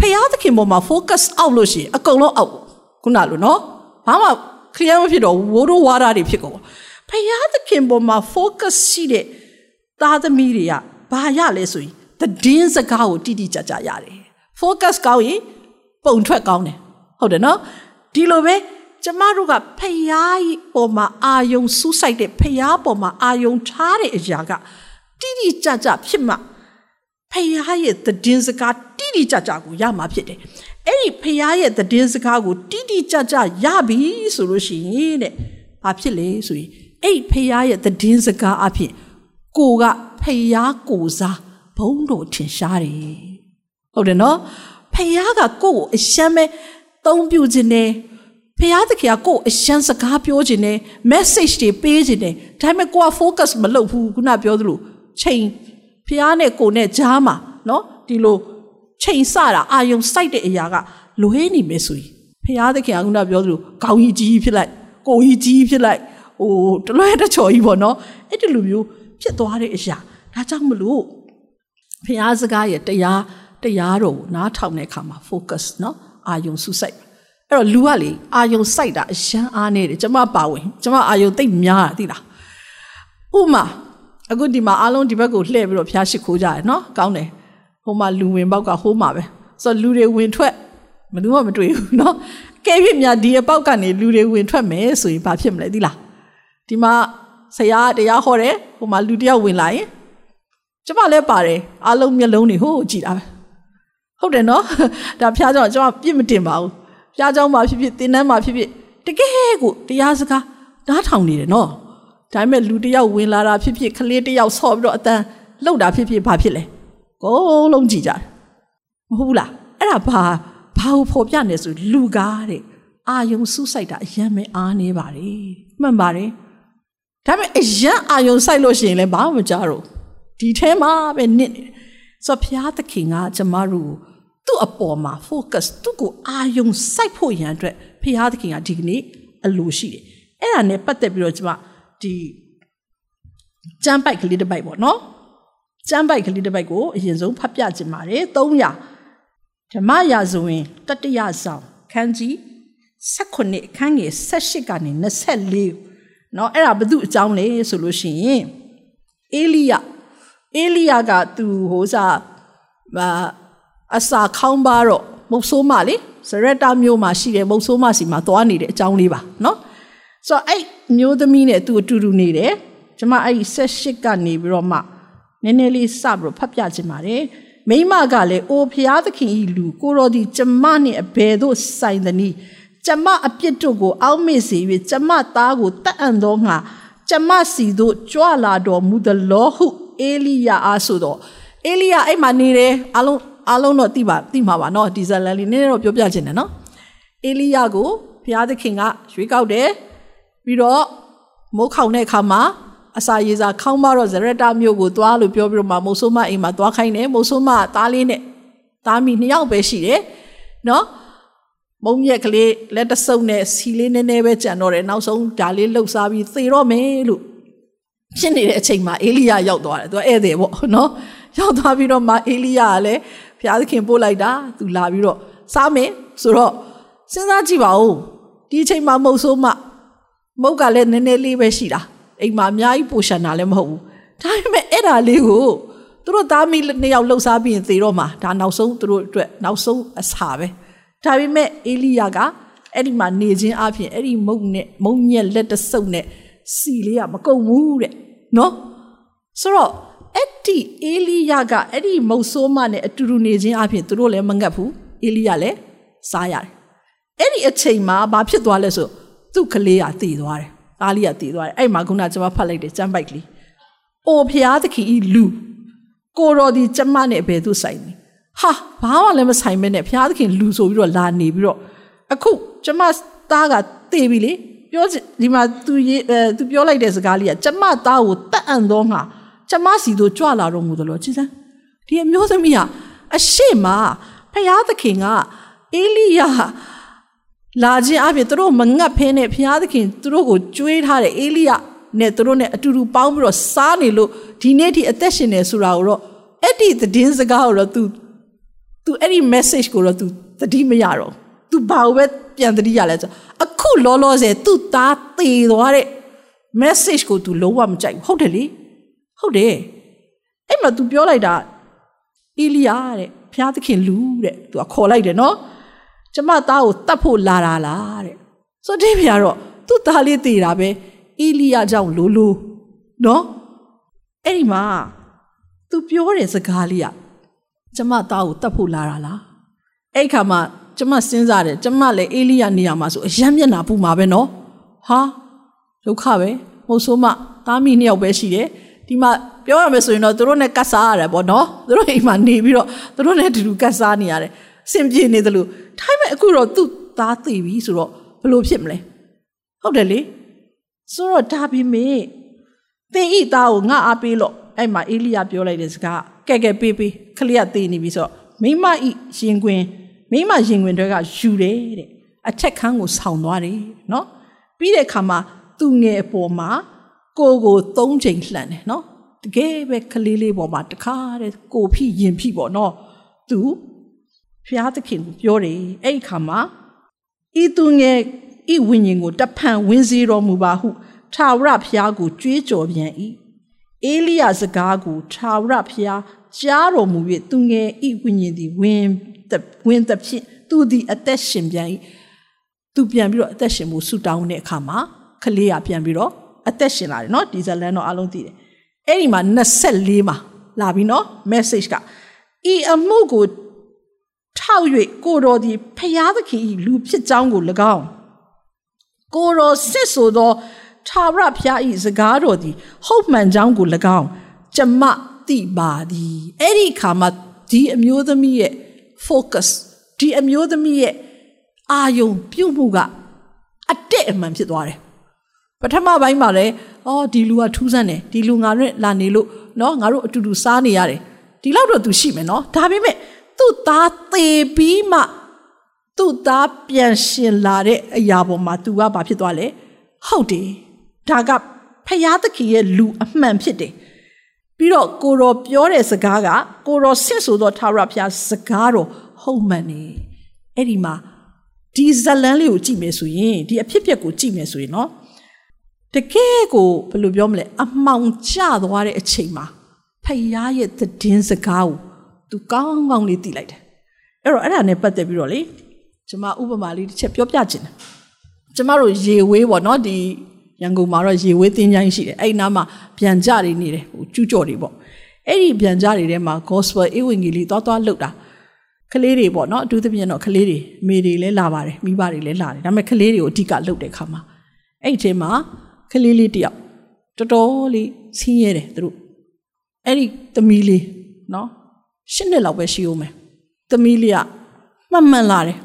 ဖရာသခင်ပေါ်မှာ focus အောက်လို့ရှိရင်အကုန်လုံးအောက်ခုနလိုနော်ဘာမှ clear မဖြစ်တော့ဝိုးတို့ဝါတာတွေဖြစ်ကုန်ဖရာသခင်ပေါ်မှာ focus ရှိတဲ့သားသမီးတွေကဘာရလဲဆိုရင်တည်င်းစကားကိုတိတိကျကျရတယ် focus ကောင်းရင်ပုံထွက်ကောင်းတယ်ဟုတ်တယ်နော်ဒီလိုပဲကျမတို့ကဖယားပေါ်မှာအာယုံစူးစိုက်တဲ့ဖယားပေါ်မှာအာယုံထားတဲ့အရာက တိတိကျကျဖြစ်မှဖယားရဲ့တည်င်းစကားတိတိကျကျကိုရမှာဖြစ်တယ်အဲ့ဒီဖယားရဲ့တည်င်းစကားကိုတိတိကျကျရပြီဆိုလို့ရှိရင်တဲ့ဘာဖြစ်လဲဆိုရင်အဲ့ဖယားရဲ့တည်င်းစကားအဖြစ်ကိုကဖယားကိုစားဘုံတော်ထင်ရှားတယ်ဟုတ်တယ်နော်ဖယားကကိုယ့်ကိုအရှမ်းပဲသုံးပြခြင်းနဲ့ဖယားသခင်ကကိုယ့်အရှမ်းစကားပြောခြင်းနဲ့ message တွေပေးခြင်းနဲ့ဒါပေမဲ့ကိုက focus မလုပ်ဘူးခုနပြောသလို ချိန်ဖះနဲ့ကိုနဲ့ကြားမှာနော်ဒီလိုချိန်ဆတာအာယုံစိုက်တဲ့အရာကလွဲနေမယ်ဆိုရင်ဖះသခင်ကခုနပြောသလိုခေါင်းကြီးကြီးဖြစ်လိုက်ကိုကြီးကြီးဖြစ်လိုက်ဟိုတလွဲတချော်ကြီးပေါ့နော်အဲ့ဒီလိုမျိုးဖြစ်သွားတဲ့အရာဒါကြောင့်မလို့ဖះစကားရဲ့တရားတရားတော်ကိုနားထောင်တဲ့အခါမှာ focus နော်အာယုံစုစိုက်အဲ့တော့လူကလေအာယုံစိုက်တာအရှမ်းအားနေတယ်ကျမပါဝင်ကျမအာယုံသိပ်များတာသိလားဥမာ အခုဒီမှာအားလုံးဒီဘက်ကိုလှည့်ပြီးတော့ဖျားရှိခိုးကြတယ်နော်ကောင်းတယ်ဟိုမှာလူဝင်ပေါက်ကဟိုးမှာပဲဆိုတော့လူတွေဝင်ထွက်ဘယ်သူမှမတွေ့ဘူးနော်ကဲပြစ်များဒီအပေါက်ကနေလူတွေဝင်ထွက်မယ်ဆိုရင်ဘာဖြစ်မလဲသိလားဒီမှာဆရာတရားဟောတယ်ဟိုမှာလူတယောက်ဝင်လာရင်ကျမလည်းပါတယ်အားလုံးမျက်လုံးတွေဟိုးကြည့်တာပဲဟုတ်တယ်နော်ဒါဖျားကြောင့်ကျမပြစ်မတင်ပါဘူးဖျားကြောင့်မှဖြစ်ဖြစ်တင်းနှမ်းမှဖြစ်ဖြစ်တကယ်ကိုတရားစကားနားထောင်နေတယ်နော် ဒါပေမဲ့လူတယောက်ဝင်လာတာဖြစ်ဖြစ်ကလေးတယောက်ဆော့ပြီးတော့အတန်းလှုပ်တာဖြစ်ဖြစ်ဘာဖြစ်လဲကိုလုံးကြည့်ကြတယ်မဟုတ်ဘူးလားအဲ့ဒါဘာဘာကိုဖော်ပြနေဆိုလူကားတဲ့အာယုံစုစိုက်တာအယံမဲအားနေပါတယ်မှန်ပါတယ်ဒါပေမဲ့အယံအာယုံစိုက်လို့ရှိရင်လည်းဘာမှမကြတော့ဒီထဲမှာပဲနစ်နေဆိုတော့ဘုရားသခင်ကကျမတို့သူ့အပေါ်မှာ focus သူ့ကိုအာယုံစိုက်ဖို့ရန်အတွက်ဘုရားသခင်ကဒီကနေ့အလိုရှိတယ်အဲ့ဒါနဲ့ပတ်သက်ပြီးတော့ကျမ ဒီကျမ်းပိုက်ကလေးတစ်ပိုက်ပေါ့နော်ကျမ်းပိုက်ကလေးတစ်ပိုက်ကိုအရင်ဆုံးဖတ်ပြခြင်းပါတယ်300ဓမ္မရာဇဝင်တတိယဆောင်ခန်းကြီး18အခန်းငယ်18ကနေ24เนาะအဲ့ဒါဘု து အကြောင်းလဲဆိုလို့ရှိရင်အေလိယအေလိယကသူဟိုစားအစာခေါင်းပါတော့မုတ်ဆိုးမလေစရက်တာမျိုးမှာရှိတယ်မုတ်ဆိုးမစီမှာသွားနေတဲ့အကြောင်းလေးပါเนาะ ဆိုတော့အဲ့မျိုးသမီးနဲ့သူအတူတူနေတယ်ကျမအဲ့78ကနေပြီးတော့မှနည်းနည်းလေးစပြီးတော့ဖတ်ပြခြင်းပါတယ်မိမကလည်းအိုဖျားသခင်ဤလူကိုတော်ဒီကျမနှင့်အဘယ်သို့ဆိုင်သနည်းကျမအပြစ်တို့ကိုအောက်မေ့စေ၍ကျမသားကိုတတ်အံ့သောငါကျမစီတို့ကြွလာတော်မူသလောဟုအေလိယာအားဆိုတော့အေလိယာအဲ့မှာနေတယ်အလုံးအလုံးတော့တိပါတိမှာပါနော်ဒီဇလန်လေးနည်းနည်းတော့ပြောပြခြင်းနဲ့နော်အေလိယာကိုဘုရားသခင်ကရွေးကောက်တယ် ပြီးတော့မိုးခေါင်တဲ့အခါမှာအစာရေစာခေါင်းမတော့ဇရတမျိုးကိုသွားလို့ပြောပြီးတော့မှမိုးဆိုးမအိမ်မှာသွားခိုင်းတယ်မိုးဆိုးမသားလေးနဲ့သားမီနှစ်ယောက်ပဲရှိတယ်နော်မုံရက်ကလေးလက်တဆုပ်နဲ့စီလေးနည်းနည်းပဲကြံတော့တယ်နောက်ဆုံးဒါလေးလှုပ်ရှားပြီးသေတော့မယ်လို့ဖြစ်နေတဲ့အချိန်မှာအေလိယရောက်သွားတယ်သူကဧည့်သည်ပေါ့နော်ရောက်သွားပြီးတော့မှအေလိယကလည်းဘုရားသခင်ပို့လိုက်တာသူလာပြီးတော့စားမယ်ဆိုတော့စဉ်းစားကြည့်ပါဦးဒီအချိန်မှာမုတ်ဆိုးမှ မုတ်ကလည်းနည်းနည်းလေးပဲရှိတာအိမ်မှာအများကြီးပိုရှန်တာလည်းမဟုတ်ဘူးဒါပေမဲ့အဲ့ဒါလေးကိုသူတို့သားမီးနှစ်ယောက်လှုပ်ရှားပြီးရင်သေတော့မှာဒါနောက်ဆုံးသူတို့အတွက်နောက်ဆုံးအစာပဲဒါပေမဲ့အေလိယကအဲ့ဒီမှာနေခြင်းအပြင်အဲ့ဒီမုတ်နဲ့မုံညက်လက်တဆုပ်နဲ့စီလေးကမကုန်ဘူးတဲ့နော်ဆိုတော့အဲ့ဒီအေလိယကအဲ့ဒီမုတ်ဆိုးမနဲ့အတူတူနေခြင်းအပြင်သူတို့လည်းမငတ်ဘူးအေလိယလည်းစားရတယ်အဲ့ဒီအချိန်မှာဘာဖြစ်သွားလဲဆို သူ့ကလေးကတည်သွားတယ်သားလေးကတည်သွားတယ်အဲ့မှာခုနကျွန်မဖတ်လိုက်တယ်ကျမ်းပိုက်ကလေးအိုဖျားသခင်ဤလူကိုတော်ဒီကျမနဲ့ဘယ်သူဆိုင်နေဟာဘာမှလည်းမဆိုင်မဲနဲ့ဖျားသခင်လူဆိုပြီးတော့လာနေပြီးတော့အခုကျမသားကတည်ပြီလေပြောဒီမှာသူရေးအဲသူပြောလိုက်တဲ့စကားလေးကကျမသားကိုတတ်အံ့သောငါကျမစီတို့ကြွလာတော်မူသလိုကြည်စမ်းဒီအမျိုးသမီးကအရှိမဖျားသခင်ကအေလိယ လာခြင်းအပြင်သူတို့မငတ်ဖဲနဲ့ဘုရားသခင်သူတို့ကိုကြွေးထားတဲ့အေလိယနဲ့သူတို့နဲ့အတူတူပေါင်းပြီးတော့စားနေလို့ဒီနေ့ထိအသက်ရှင်နေဆိုတာကိုတော့အဲ့ဒီသတင်းစကားကိုတော့ तू तू အဲ့ဒီ message ကိုတော့ तू သတိမရတော့ तू ဘာလို့ပဲပြန်သတိရလဲဆိုအခုလောလောဆယ် तू သားသေသွားတဲ့ message ကို तू လုံးဝမကြိုက်ဘူးဟုတ်တယ်လေဟုတ်တယ်အဲ့မှာ तू ပြောလိုက်တာအေလိယတဲ့ဘုရားသခင်လူတဲ့ तू ခေါ်လိုက်တယ်နော် ကျမသားကိုတတ်ဖို့လာတာလားတဲ့ဆိုတော့ဒီပြတော့သူ့သားလေးတည်တာပဲအီလီယာကြောင့်လိုလိုနော်အဲ့ဒီမှာသူပြောတဲ့စကားလေးကကျမသားကိုတတ်ဖို့လာတာလားအဲ့ခါမှာကျမစဉ်းစားတယ်ကျမလည်းအေလိယနေရာမှာဆိုအယမ်းမျက်နာပူမှာပဲနော်ဟာဒုက္ခပဲမဟုတ်ဆိုးမသားမိနှစ်ယောက်ပဲရှိတယ်ဒီမှာပြောရမယ်ဆိုရင်တော့သူတို့နဲ့ကတ်စားရတယ်ပေါ့နော်သူတို့အိမ်မှာနေပြီးတော့သူတို့နဲ့အတူတူကတ်စားနေရတယ် စင်ပြေနေတယ်လို့ဒါပေမဲ့အခုတော့သူ့သားသိပြီဆိုတော့ဘလို့ဖြစ်မလဲဟုတ်တယ်လေဆိုတော့ဒါပေမဲ့သင်ဤသားကိုငါအားပေးလို့အဲ့မှာအေလိယပြောလိုက်တဲ့စကားကဲကဲပေးပေးခလေးကသိနေပြီဆိုတော့မိမဤရင်ခွင်မိမရင်ခွင်တွေကယူတယ်တဲ့အထက်ခန်းကိုဆောင်းသွားတယ်နော်ပြီးတဲ့အခါမှာသူ့ငယ်အပေါ်မှာကိုကိုသုံးချိန်လှန်တယ်နော်တကယ်ပဲခလေးလေးပေါ်မှာတခါတဲ့ကိုဖိရင်ဖိပေါ့နော်သူ ဘုရားသခင်ကိုပြောတယ်အဲ့ဒီခါမှာဤသူငယ်ဤဝိညာဉ်ကိုတဖန်ဝင်စေတော်မူပါဟုထာဝရဘုရားကိုကြွေးကြော်ပြန်၏အေလိယစကားကိုထာဝရဘုရားကြားတော်မူ၍သူငယ်ဤဝိညာဉ်သည်ဝင်ဝင်သဖြင့်သူသည်အသက်ရှင်ပြန်၏သူပြန်ပြီးတော့အသက်ရှင်မှုဆူတောင်းတဲ့အခါမှာကလေးကပြန်ပြီးတော့အသက်ရှင်လာတယ်နော်ဒီဇလန်တော့အလုံးသိတယ်အဲ့ဒီမှာ24မှာလာပြီနော် message ကဤအမှုကို ထောက်၍ကိုတော်သည်ဖျားသခင်၏လူဖြစ်ကြောင်းကို၎င်းကိုတော်စစ်ဆိုသောထာဝရဘုရား၏စကားတော်သည်ဟုတ်မှန်ကြောင်းကို၎င်းကျမသိပါသည်အဲ့ဒီခါမှာဒီအမျိုးသမီးရဲ့ focus ဒီအမျိုးသမီးရဲ့အာယုံပြုတ်မှုကအတက်အမှန်ဖြစ်သွားတယ်ပထမပိုင်းမှာလည်းအော်ဒီလူကထူးဆန်းတယ်ဒီလူငါတို့လာနေလို့เนาะငါတို့အတူတူစားနေရတယ်ဒီလောက်တော့သူရှိမယ်เนาะဒါပေမဲ့ သူ့သားသေပြီးမှသူ့သားပြန်ရှင်လာတဲ့အရာပေါ်မှာ तू ကဘာဖြစ်သွားလဲဟုတ်တယ်ဒါကဖယားသခင်ရဲ့လူအမှန်ဖြစ်တယ်ပြီးတော့ကိုတော်ပြောတဲ့စကားကကိုတော်ဆင့်ဆိုသောထာဝရဘုရားစကားတော်ဟုတ်မှန်နေအဲ့ဒီမှာဒီဇလန်းလေးကိုကြည့်မယ်ဆိုရင်ဒီအဖြစ်ပြက်ကိုကြည့်မယ်ဆိုရင်နော်တကယ်ကိုဘယ်လိုပြောမလဲအမှောင်ကျသွားတဲ့အချိန်မှာဖယားရဲ့သတင်းစကားကို သူကောင်းကောင်းလေးသိလိုက်တယ်အဲ့တော့အဲ့ဒါနဲ့ပတ်သက်ပြီးတော့လေကျွန်မဥပမာလေးတစ်ချက်ပြောပြခြင်းတယ်ကျွန်မတို့ရေဝေးပေါ့နော်ဒီရန်ကုန်မှာတော့ရေဝေးတင်းချိုင်းရှိတယ်အဲ့ဒီနားမှာဗျံကြတွေနေတယ်ဟိုကျူးကျော်တွေပေါ့အဲ့ဒီဗျံကြတွေထဲမှာ gospel ဧဝံဂေလိသွားသွားလှုပ်တာကလေးတွေပေါ့နော်အထူးသဖြင့်တော့ကလေးတွေမိတွေလည်းလာပါတယ်မိဘတွေလည်းလာတယ်ဒါပေမဲ့ကလေးတွေကိုအဓိကလှုပ်တဲ့ခါမှာအဲ့ဒီအချိန်မှာကလေးလေးတယောက်တော်တော်လေးဆင်းရဲတယ်သူတို့အဲ့ဒီသမီးလေးနော် ရှစ်နှစ်လောက်ပဲရှိဦးမယ်သမီးလေးကမှတ်မှန်လာတယ်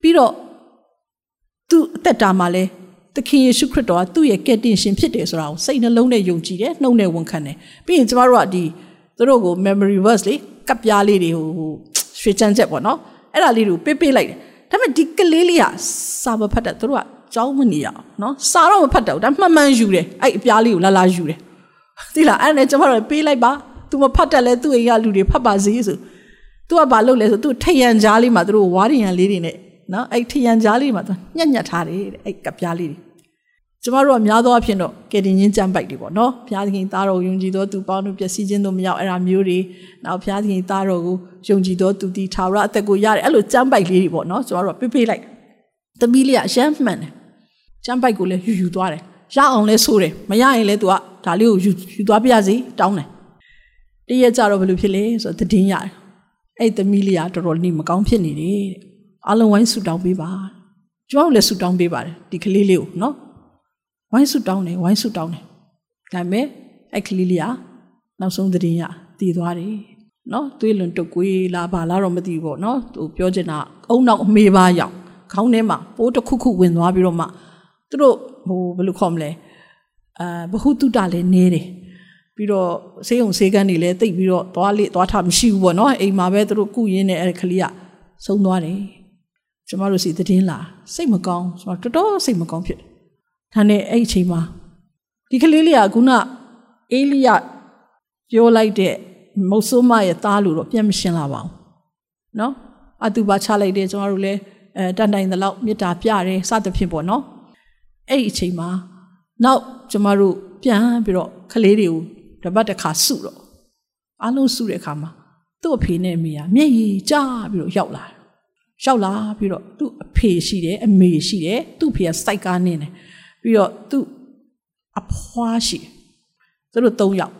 ပြီးတော့သူ့အသက်တာမှာလဲသခင်ယေရှုခရစ်တော်ကသူ့ရဲ့ကယ်တင်ရှင်ဖြစ်တယ်ဆိုတာကိုစိတ်နှလုံးနဲ့ယုံကြည်တယ်နှုတ်နဲ့ဝန်ခံတယ်ပြီးရင်ကျမတို့ကဒီသူတို့ကို memory verse လေးကပ်ပြားလေးတွေဟိုရွှေချမ်းချက်ပေါ့နော်အဲ့ဒါလေးတွေကိုပေးပေးလိုက်တယ်ဒါပေမဲ့ဒီကလေးလေးကစာမဖတ်တတ်သူတို့ကကြောင်းမနေရအောင်နော်စာတော့မဖတ်တော့ဒါမှတ်မှန်ယူတယ်အဲ့အပြားလေးကိုလာလာယူတယ်သိလားအဲ့နဲ့ကျမတို့ပေးလိုက်ပါ तू မဖတ်တတ်လဲသူ့အိမ်ကလူတွေဖတ်ပါစေဆိုသူကဘာလုပ်လဲဆိုသူထယံကြားလေးမှာသူတို့ဝါးရံလေးတွေနဲ့နော်အဲ့ထယံကြားလေးမှာသူညက်ညက်ထားတယ်တဲ့အဲ့ကပြားလေးတွေကျမတို့ကများသောအားဖြင့်တော့ကယ်တင်ချင်းကြမ်းပိုက်တွေပေါ့နော်ဘုရားသခင်သားတော်ယုံကြည်သောသူပေါင်းတို့ပျက်စီးခြင်းတို့မရောက်အဲ့ဒါမျိုးတွေနောက်ဘုရားသခင်သားတော်ကိုယုံကြည်သောသူဒီထာဝရအသက်ကိုရတယ်အဲ့လိုကြမ်းပိုက်လေးတွေပေါ့နော်ကျမတို့ကပေးပေးလိုက်သမီးလေးကအရှမ်းမှန်တယ်ကြမ်းပိုက်ကိုလည်းယူယူသွားတယ်ရအောင်လဲဆိုတယ်မရရင်လည်း तू ကဒါလေးကိုယူယူသွားပြရစီတောင်းတယ် တရက်ကြတော့ဘယ်လိုဖြစ်လဲဆိုတော့တည်င်းရတယ်အဲ့သမီးလေးကတော်တော်နေမကောင်းဖြစ်နေတယ်တဲ့အလုံးဝိုင်းဆူတောင်းပေးပါကျွန်တော်လည်းဆူတောင်းပေးပါတယ်ဒီကလေးလေးကိုနော်ဝိုင်းဆူတောင်းတယ်ဝိုင်းဆူတောင်းတယ်ဒါပေမဲ့အဲ့ကလေးလေးကနောက်ဆုံးတည်င်းရတည်သွားတယ်နော်သွေးလွန်တုတ်ကွေးလာပါလားတော့မသိဘူးပေါ့နော်သူပြောချင်တာအုံနောက်အမေးပါရောက်ခေါင်းထဲမှာပိုးတစ်ခုခုဝင်သွားပြီးတော့မှသူတို့ဟိုဘယ်လိုခေါ်မလဲအာဘဟုတုတလည်းနေတယ် ပြီးတော့ဆေးုံဆေးကန်းတွေလည်းတိတ်ပြီးတော့သွားလေသွားထမရှိဘူးပေါ့နော်အိမ်မှာပဲသူတို့ကုရင်းနဲ့အဲ့ကလေးကဆုံးသွားတယ်ကျမတို့စီသတင်းလာစိတ်မကောင်းကျမတော်တော်စိတ်မကောင်းဖြစ်ဒါနဲ့အဲ့အချိန်မှာဒီကလေးလေးကခုနအေးလီယပြောလိုက်တဲ့မုတ်ဆိုးမရဲ့သားလို့တော့ပြန်မရှင်းလာပါဘူးနော်အတူပါချလိုက်တယ်ကျမတို့လည်းအဲတန်တိုင်သလောက်မေတ္တာပြတယ်စသဖြင့်ပေါ့နော်အဲ့ဒီအချိန်မှာနောက်ကျမတို့ပြန်ပြီးတော့ကလေးတွေကို တပတ်တစ်ခါစုတော့အားလုံးစုတဲ့အခါမှာသူ့အဖေနဲ့အမေကမျက်ရည်ကျပြီးတော့ရောက်လာတယ်ရောက်လာပြီးတော့သူ့အဖေရှိတယ်အမေရှိတယ်သူ့ဖေကစိုက်ကားနေတယ်ပြီးတော့သူ့အဖွားရှိသူတို့၃ယောက်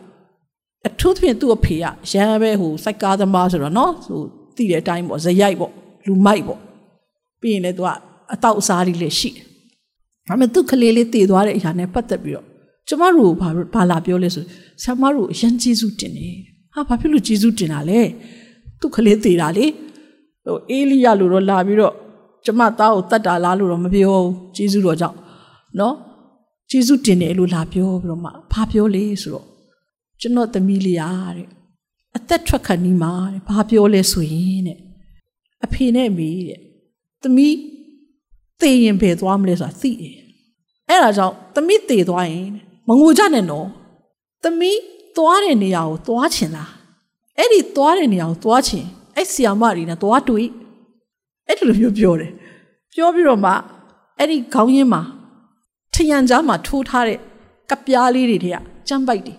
အထူးသဖြင့်သူ့အဖေကရမ်းပဲဟိုစိုက်ကားသမားဆိုတော့နော်ဟိုသိတဲ့အတိုင်းပေါ့ဇရိုက်ပေါ့လူမိုက်ပေါ့ပြီးရင်လည်းသူကအတောက်အစားတွေလည်းရှိတယ်ဒါပေမဲ့သူ့ကလေးလေးတည်သွားတဲ့အရာနဲ့ပတ်သက်ပြီးတော့ ကျမတို့ဘာဘာလာပြောလဲဆိုဆရာမတို့အရင်ကျေးဇူးတင်တယ်ဟာဘာဖြစ်လို့ကျေးဇူးတင်တာလဲသူ့ကလေးတည်တာလေဟိုအေလိယလိုတော့လာပြီးတော့ကျမသားကိုတတ်တာလားလို့တော့မပြောဘူးကျေးဇူးတော်ကြောင့်နော်ကျေးဇူးတင်တယ်လို့လာပြောပြီးတော့မှဘာပြောလဲဆိုတော့ကျွန်တော်သမီးလေးရာတဲ့အသက်ထွက်ခါနီးမှာတဲ့ဘာပြောလဲဆိုရင်တဲ့အဖေနဲ့အမေတဲ့သမီးသေရင်ဘယ်သွားမလဲဆိုတာသိတယ်အဲ့ဒါကြောင့်သမီးသေသွားရင် မငိုကြနဲ့နော်သမီးသွားတဲ့နေရာကိုသွားချင်လားအဲ့ဒီသွားတဲ့နေရာကိုသွားချင်အဲ့ဆီယာမတွေနဲ့သွားတွေ့အဲ့ဒီလိုမျိုးပြောတယ်ပြောပြီးတော့မှအဲ့ဒီခေါင်းရင်းမှာထရန်ကြားမှာထိုးထားတဲ့ကပြားလေးတွေတည်းကကြမ်းပိုက်တယ်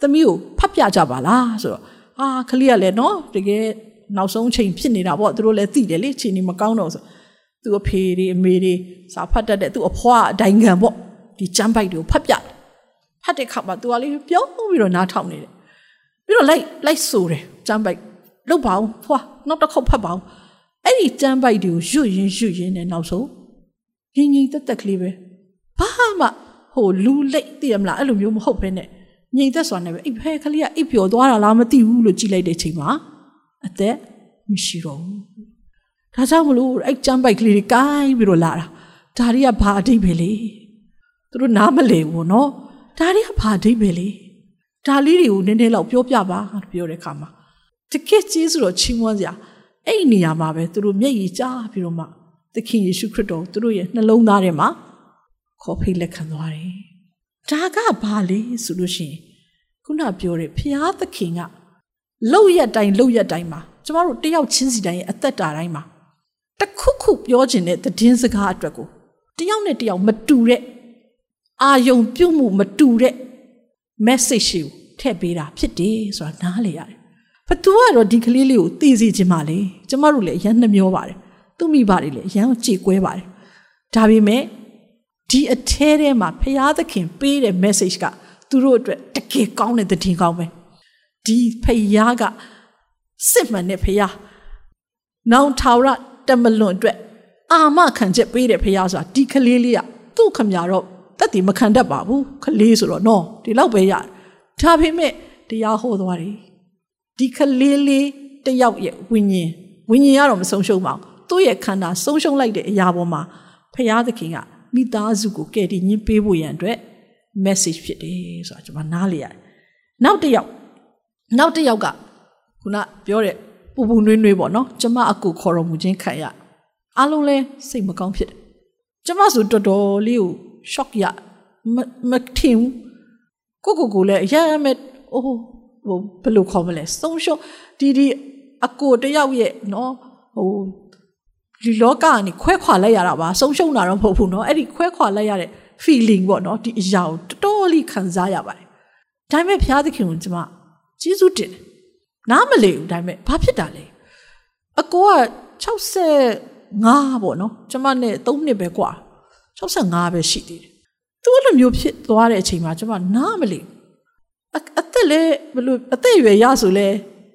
သမီးကိုဖတ်ပြကြပါလားဆိုတော့အာခလေးကလည်းနော်တကယ်နောက်ဆုံးချိန်ဖြစ်နေတာပေါ့သူတို့လည်းသိတယ်လေချိန်နေမကောင်းတော့ဆိုသူ့အဖေတွေအမေတွေစာဖတ်တတ်တဲ့သူ့အဖွားအတိုင်းခံပေါ့ဒီကျမ်းပိုက်တွေကိုဖတ်ပြတယ် ဖတ်တဲ့ခါမှာသူကလေးပြုံးပြီးတော့နားထောင်နေတယ်ပြီးတော့လိုက်လိုက်ဆိုတယ်ကျမ်းပိုက်လုတ်ပါအောင်ဖွာနောက်တစ်ခေါက်ဖတ်ပါအောင်အဲ့ဒီကျမ်းပိုက်တွေကိုရွတ်ရင်ရွတ်ရင်နဲ့နောက်ဆုံးငင်ငင်တက်တက်ကလေးပဲဘာမှဟိုလူလိတ်သိရမလားအဲ့လိုမျိုးမဟုတ်ဘဲနဲ့ငြိမ်သက်စွာနဲ့ပဲအိပ်ဖဲကလေးကအိပ်ပျော်သွားတာလားမသိဘူးလို့ကြည့်လိုက်တဲ့ချိန်မှာအသက်မရှိတော့ဘူးဒါကြောင့်မလို့အဲ့ကျမ်းပိုက်ကလေးတွေကိုင်းပြီးတော့လာတာဒါတွေကဘာအဓိပ္ပာယ်လဲသူတို့နားမလည်ဘူးနော် ဒါတွေကဘာအဓိပ္ပာယ်လဲဒါလေးတွေကိုနည်းနည်းလောက်ပြောပြပါပြောတဲ့အခါမှာတကယ်ကြီးဆိုတော့ချီးမွမ်းစရာအဲ့ဒီနေရာမှာပဲသူတို့မျက်ရည်ကျပြီးတော့မှသခင်ယေရှုခရစ်တော်သူတို့ရဲ့နှလုံးသားထဲမှာခေါ်ဖိတ်လက်ခံသွားတယ်ဒါကဘာလဲဆိုလို့ရှိရင်ခုနပြောတဲ့ဖျားသခင်ကလှုပ်ရက်တိုင်းလှုပ်ရက်တိုင်းမှာကျမတို့တယောက်ချင်းစီတိုင်းရဲ့အသက်တာတိုင်းမှာတခုခုပြောခြင်းတဲ့သတင်းစကားအတွက်ကိုတယောက်နဲ့တယောက်မတူတဲ့ အာယုံပြုတ်မှုမတူတဲ့ message ကိုထည့်ပေးတာဖြစ်တယ်ဆိုတာနားလေရတယ်။ဘသူကတော့ဒီကလေးလေးကိုသိစေချင်ပါလေ။ကျမတို့လည်းအရန်နှမျောပါတယ်။သူ့မိဘတွေလည်းအရန်ကြေကွဲပါတယ်။ဒါပေမဲ့ဒီအထဲထဲမှာဖရာသခင်ပေးတဲ့ message ကသူတို့အတွက်တကယ်ကောင်းတဲ့သတင်းကောင်းပဲ။ဒီဖရာကစစ်မှန်တဲ့ဖရာ။နောင်ထာဝရတမလွန်အတွက်အာမခံချက်ပေးတဲ့ဖရာဆိုတာဒီကလေးလေးကသူ့ခမရတော့ တက်တည်မခံတတ်ပါဘူးခလေးဆိုတော့နော်ဒီလောက်ပဲရတယ်ဒါပေမဲ့တရားဟောသွားတယ်ဒီခလေးလေးတယောက်ရဲ့ဝိညာဉ်ဝိညာဉ်ကတော့မဆုံးရှုံးပါဘူးသူ့ရဲ့ခန္ဓာဆုံးရှုံးလိုက်တဲ့အရာပေါ်မှာဖရာသခင်ကမိသားစုကိုကယ်တင်ခြင်းပေးဖို့ရန်အတွက် message ဖြစ်တယ်ဆိုတာကျွန်မနားလေရတယ်နောက်တစ်ယောက်နောက်တစ်ယောက်ကခုနပြောတဲ့ပူပူနွေးနွေးပေါ့နော်ကျမအကူခေါ်တော်မူခြင်းခံရအားလုံးလဲစိတ်မကောင်းဖြစ်တယ်ကျမဆိုတော်တော်လေးကို shock ရမထင်ကိုကိုကိုလည်းအရမ်းမဲ့အိုးဟိုဘယ်လိုခေါ်မလဲဆုံးရှုံးဒီဒီ အကိုတယောက်ရဲ့နော်ဟိုဒီလောကကနေခွဲခွာလိုက်ရတာပါဆုံးရှုံးတာတော့မဟုတ်ဘူးเนาะအဲ့ဒီခွဲခွာလိုက်ရတဲ့ feeling ပေါ့เนาะဒီအရာကိုတော်တော်လေးခံစားရပါတယ်ဒါပေမဲ့ဘုရားသခင်ကိုကျွန်မကျေးဇူးတင်တယ်နားမလည်ဘူးဒါပေမဲ့ဘာဖြစ်တာလဲအကိုက65ပေါ့เนาะကျွန်မနဲ့3နှစ်ပဲกว่า 65ပဲရှိသေးတယ်သူအဲ့လိုမျိုးဖြစ်သွားတဲ့အချိန်မှာကျွန်မနားမလဲအသက်လဲဘလို့အသက်ရွယ်ရဆိုလဲ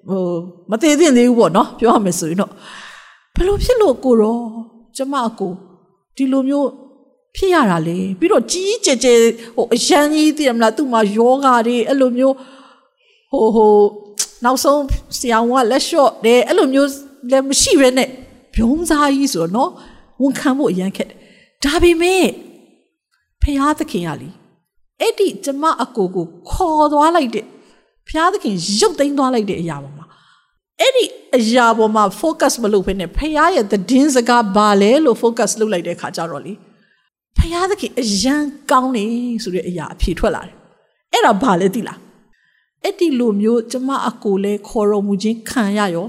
ဟိုမသေးသင့်သေးဘူးပေါ့နော်ပြောရမယ်ဆိုရင်တော့ဘလို့ဖြစ်လို့ကိုရောကျမအကိုဒီလိုမျိုးဖြစ်ရတာလေပြီးတော့ကြီးကြီးကျယ်ကျယ်ဟိုအရန်ကြီးတည်ရမလားသူ့မှာယောဂါတွေအဲ့လိုမျိုးဟိုဟိုနောက်ဆုံးဆရာဝန်ကလက်လျှော့တယ်အဲ့လိုမျိုးလည်းမရှိပဲနဲ့ဘုံစားကြီးဆိုတော့နော်ဝန်ခံဖို့အရန်ခက်တယ် ဒါပေမဲ့ဖရာသခင်ကလीအဲ့ဒီကျမအကိုကိုခေါ်သွားလိုက်တဲ့ဖရာသခင်ရုပ်သိမ်းသွားလိုက်တဲ့အရာပေါ်မှာအဲ့ဒီအရာပေါ်မှာ focus မလုပ်ဘဲနဲ့ဖရာရဲ့သတင်းစကားဘာလဲလို့ focus လုပ်လိုက်တဲ့ခါကျတော့လေဖရာသခင်အရန်ကောင်းနေဆိုတဲ့အရာအဖြေထွက်လာတယ်အဲ့ဒါဘာလဲသိလားအဲ့ဒီလိုမျိုးကျမအကိုလဲခေါ်တော်မူခြင်းခံရရော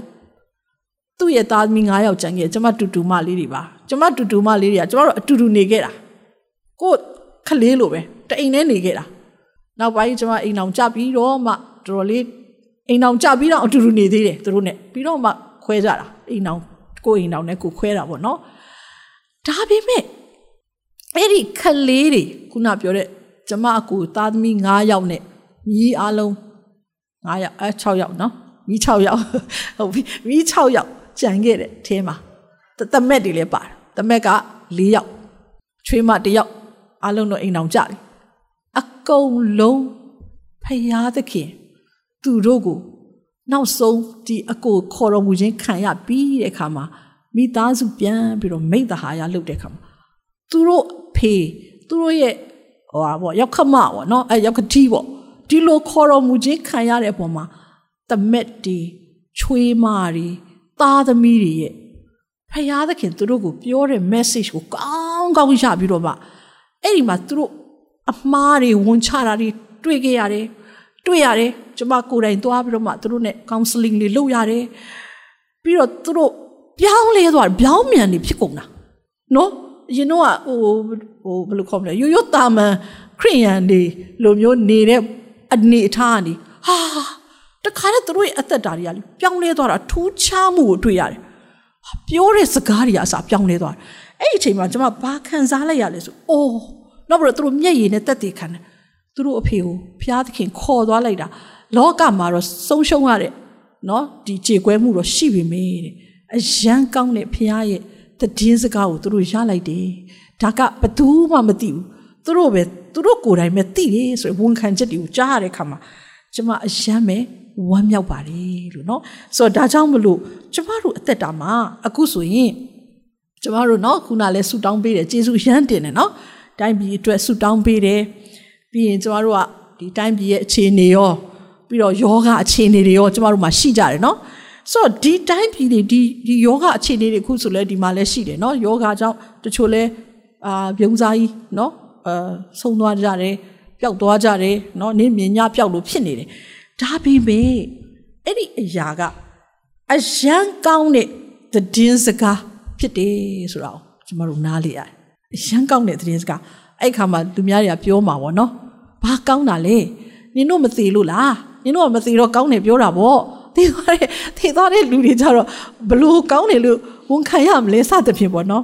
သူ့ရဲ့သားသမီး9ယောက်ကျန်ခဲ့ကျမတူတူမလေးတွေပါ ကျမတူတူမလေးတွေကကျမတို့အတူတူနေခဲ့တာကိုခလေးလိုပဲတအိမ်နဲ့နေခဲ့တာနောက်ပိုင်းကျမအိမ်အောင်ကြပြီးတော့မှတော်တော်လေးအိမ်အောင်ကြပြီးတော့အတူတူနေသေးတယ်သူတို့နဲ့ပြီးတော့မှခွဲကြတာအိမ်အောင်ကိုအိမ်အောင်နဲ့ကိုခွဲတာပေါ့နော်ဒါပေမဲ့အဲ့ဒီခလေးတွေခုနပြောတဲ့ကျမအကူသားသမီး9ယောက်နဲ့ညီအားလုံး9ယောက်အဲ6ယောက်နော်မိ6ယောက်ဟုတ်ပြီမိ6ယောက်ကြံခဲ့တဲ့အဲမှာ တမက်တွေလည်းပါတယ်တမက်က4ယောက်ချွေးမ1ယောက်အားလုံးတော့အိမ်အောင်ကြတယ်အကုန်လုံးဖယားသခင်သူတို့ကိုနောက်ဆုံးဒီအကိုခေါ်တော်မူခြင်းခံရပြီးတဲ့အခါမှာမိသားစုပြန်ပြီးတော့မိတ္တဟာရလုပ်တဲ့အခါမှာသူတို့ဖေသူတို့ရဲ့ဟိုပါပေါ့ရောက်ခမပေါ့နော်အဲရောက်ကတိပေါ့ဒီလိုခေါ်တော်မူခြင်းခံရတဲ့အပေါ်မှာတမက်တီချွေးမတွေသားသမီးတွေရဲ့ ဖယားသခင်သူတို့ကိုပြောတဲ့ message ကိုကောင်းကောင်းရပြီးတော့မှအဲ့ဒီမှာသူတို့အမှားတွေဝန်ချတာတွေတွေ့ခဲ့ရတယ်တွေ့ရတယ်ကျမကိုယ်တိုင်သွားပြီးတော့မှသူတို့နဲ့ counseling တွေလုပ်ရတယ်ပြီးတော့သူတို့ပြောင်းလဲသွားပြောင်းမြန်နေဖြစ်ကုန်တာနော်အရင်တော့ဟိုဟိုဘယ်လိုခေါ်မလဲရိုးရိုးတာမန်ခရိယန်တွေလိုမျိုးနေတဲ့အနေအထားကနေဟာတခါတည်းသူတို့ရဲ့အသက်တာတွေကပြောင်းလဲသွားတာထူးခြားမှုကိုတွေ့ရတယ် ပြောတဲ့စကားတွေအစားပြောင်းလဲသွားတယ်အဲ့ဒီအချိန်မှာကျွန်မဘာခံစားလိုက်ရလဲဆိုအိုးနောက်ပြီးတော့သူတို့မျက်ရည်နဲ့တက်တည်ခံတယ်သူတို့အဖေကိုဘုရားသခင်ခေါ်သွားလိုက်တာလောကမှာတော့ဆုံးရှုံးရတဲ့နော်ဒီကြေကွဲမှုတော့ရှိပြီမေတဲ့အယံကောင်းတဲ့ဘုရားရဲ့တည်င်းစကားကိုသူတို့ရလိုက်တယ်ဒါကဘသူမှမသိဘူးသူတို့ပဲသူတို့ကိုယ်တိုင်ပဲသိတယ်ဆိုရင်ဝန်ခံချက်တွေကိုကြားရတဲ့အခါမှာကျမအယံပဲ ဝမ်းမြောက်ပါလေလို့เนาะဆိုတော့ဒါကြောင့်မလို့ကျမတို့အသက်တာမှာအခုဆိုရင်ကျမတို့เนาะခုနလဲဆူတောင်းပေးတယ်ကျေးဇူးရမ်းတင်တယ်เนาะတိုင်းပြည်အတွက်ဆူတောင်းပေးတယ်ပြီးရင်ကျမတို့ကဒီတိုင်းပြည်ရဲ့အခြေအနေရောပြီးတော့ယောဂအခြေအနေတွေရောကျမတို့မှာရှိကြတယ်เนาะဆိုတော့ဒီတိုင်းပြည်တွေဒီဒီယောဂအခြေအနေတွေခုဆိုလဲဒီမှာလဲရှိတယ်เนาะယောဂကြောင့်တချို့လဲအာပြုံးစားကြီးเนาะအာဆုံးသွားကြတယ်ပျောက်သွားကြတယ်เนาะနင်းမြင်ညပျောက်လို့ဖြစ်နေတယ် ဒါပေမဲ့အဲ့ဒီအရာကအယံကောင်းတဲ့သတင်းစကားဖြစ်တယ်ဆိုတော့ကျွန်တော်တို့နားလေရတယ်အယံကောင်းတဲ့သတင်းစကားအဲ့ခါမှာလူများတွေကပြောမှာပေါ့နော်ဘာကောင်းတာလဲနင်တို့မသိလို့လားနင်တို့ကမသိတော့ကောင်းတယ်ပြောတာပေါ့သိသွားတဲ့သိသွားတဲ့လူတွေကြတော့ဘလို့ကောင်းတယ်လို့ဝန်ခံရမလဲစသဖြင့်ပေါ့နော်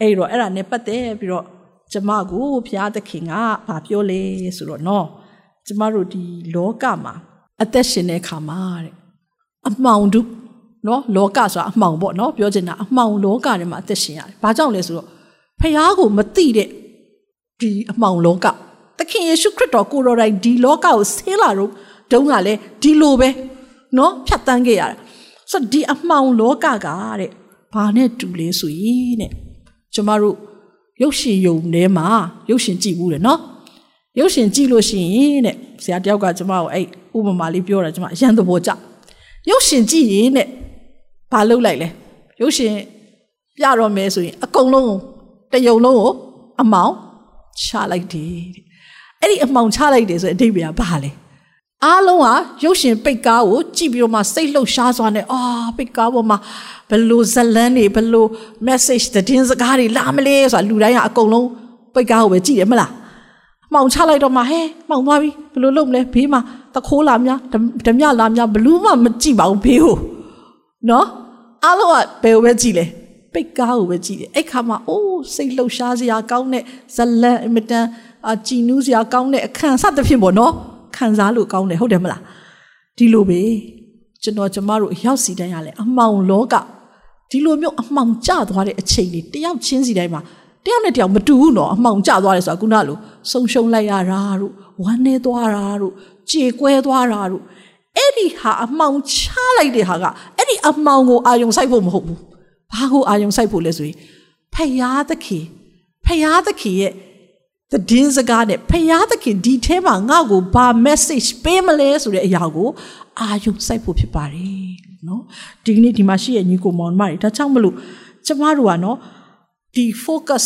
အဲ့တော့အဲ့ဒါနဲ့ပတ်သက်ပြီးတော့ကျမကိုဘုရားသခင်ကဘာပြောလဲဆိုတော့နော်ကျမတို့ဒီလောကမှာ အသက်ရှင်တဲ့ခါမှာတဲ့အမှောင်တုနော်လောကဆိုတာအမှောင်ပေါ့နော်ပြောချင်တာအမှောင်လောကထဲမှာအသက်ရှင်ရတယ်။ဘာကြောင့်လဲဆိုတော့ဖះကိုမသိတဲ့ဒီအမှောင်လောကသခင်ယေရှုခရစ်တော်ကိုတော်တိုင်ဒီလောကကိုဆင်းလာတော့တုန်းကလည်းဒီလိုပဲနော်ဖြတ်တန်းခဲ့ရတာ။ဆိုတော့ဒီအမှောင်လောကကတဲ့ဘာနဲ့တူလဲဆိုရင်တဲ့ကျမတို့ရုပ်ရှင်ယုံထဲမှာရုပ်ရှင်ကြည့်ဘူးတယ်နော်။ရုပ်ရှင်ကြည့်လို့ရှိရင်တဲ့ဆရာတယောက်ကကျမကိုအဲ့ ဥပမာလေးပြောတာကျမအရန်သဘောကျရုပ်ရှင်ကြည့်ရင်တဲ့ဘာလုပ်လိုက်လဲရုပ်ရှင်ပြတော့မယ်ဆိုရင်အကုန်လုံးတယုံလုံးကိုအမောင်ချလိုက်တယ်တဲ့အဲ့ဒီအမောင်ချလိုက်တယ်ဆိုရင်အတိတ်ကဘာလဲအားလုံးကရုပ်ရှင်ပိတ်ကားကိုကြည့်ပြီးတော့မှစိတ်လှုပ်ရှားစွာနဲ့အာပိတ်ကားပေါ်မှာဘလို့ဇလန်းတွေဘလို့ message သတင်းစကားတွေလာမလဲဆိုတာလူတိုင်းကအကုန်လုံးပိတ်ကားကိုပဲကြည့်တယ်မလားမှောင်ချလိုက်တော့မှဟဲမှောင်သွားပြီဘလို့လုပ်မလဲဘေးမှာ တခိုးလာများဓမြလာများဘလူးမှမကြည့်ပါဘူးဘေးကိုနော်အားလုံးကဘယ်ကိုပဲကြည့်လဲပိတ်ကားကိုပဲကြည့်တယ်အဲ့ခါမှာအိုးစိတ်လှုပ်ရှားစရာကောင်းတဲ့ဇလန်အမတန်အကြည်နူးစရာကောင်းတဲ့အခန်းစသဖြင့်ပေါ့နော်ခံစားလို့ကောင်းတယ်ဟုတ်တယ်မလားဒီလိုပဲကျွန်တော်ကျမတို့ရောက်စီတိုင်းရလဲအမောင်လောကဒီလိုမျိုးအမှောင်ကျသွားတဲ့အချိန်တွေတယောက်ချင်းစီတိုင်းမှာတယောက်နဲ့တယောက်မတူဘူးနော်အမှောင်ကျသွားတယ်ဆိုတာခုနလိုဆုံရှုံလိုက်ရတာတို့ဝမ်းနေသွားတာတို့ ကြေကွဲသွားတာတို့အဲ့ဒီဟာအမှောင်ချလိုက်တဲ့ဟာကအဲ့ဒီအမှောင်ကိုအာယုံဆိုင်ဖို့မဟုတ်ဘူးဘာကိုအာယုံဆိုင်ဖို့လဲဆိုရင်ဖယားသခင်ဖယားသခင်ရဲ့တည်င်းစကားနဲ့ဖယားသခင်ဒီထဲမှာငါ့ကိုဘာ message ပေးမလဲဆိုတဲ့အရာကိုအာယုံစိုက်ဖို့ဖြစ်ပါတယ်နော်ဒီကနေ့ဒီမှာရှိရဲ့ညီကိုမောင်မတွေဒါကြောင့်မလို့ကျမတို့ကနော်ဒီ focus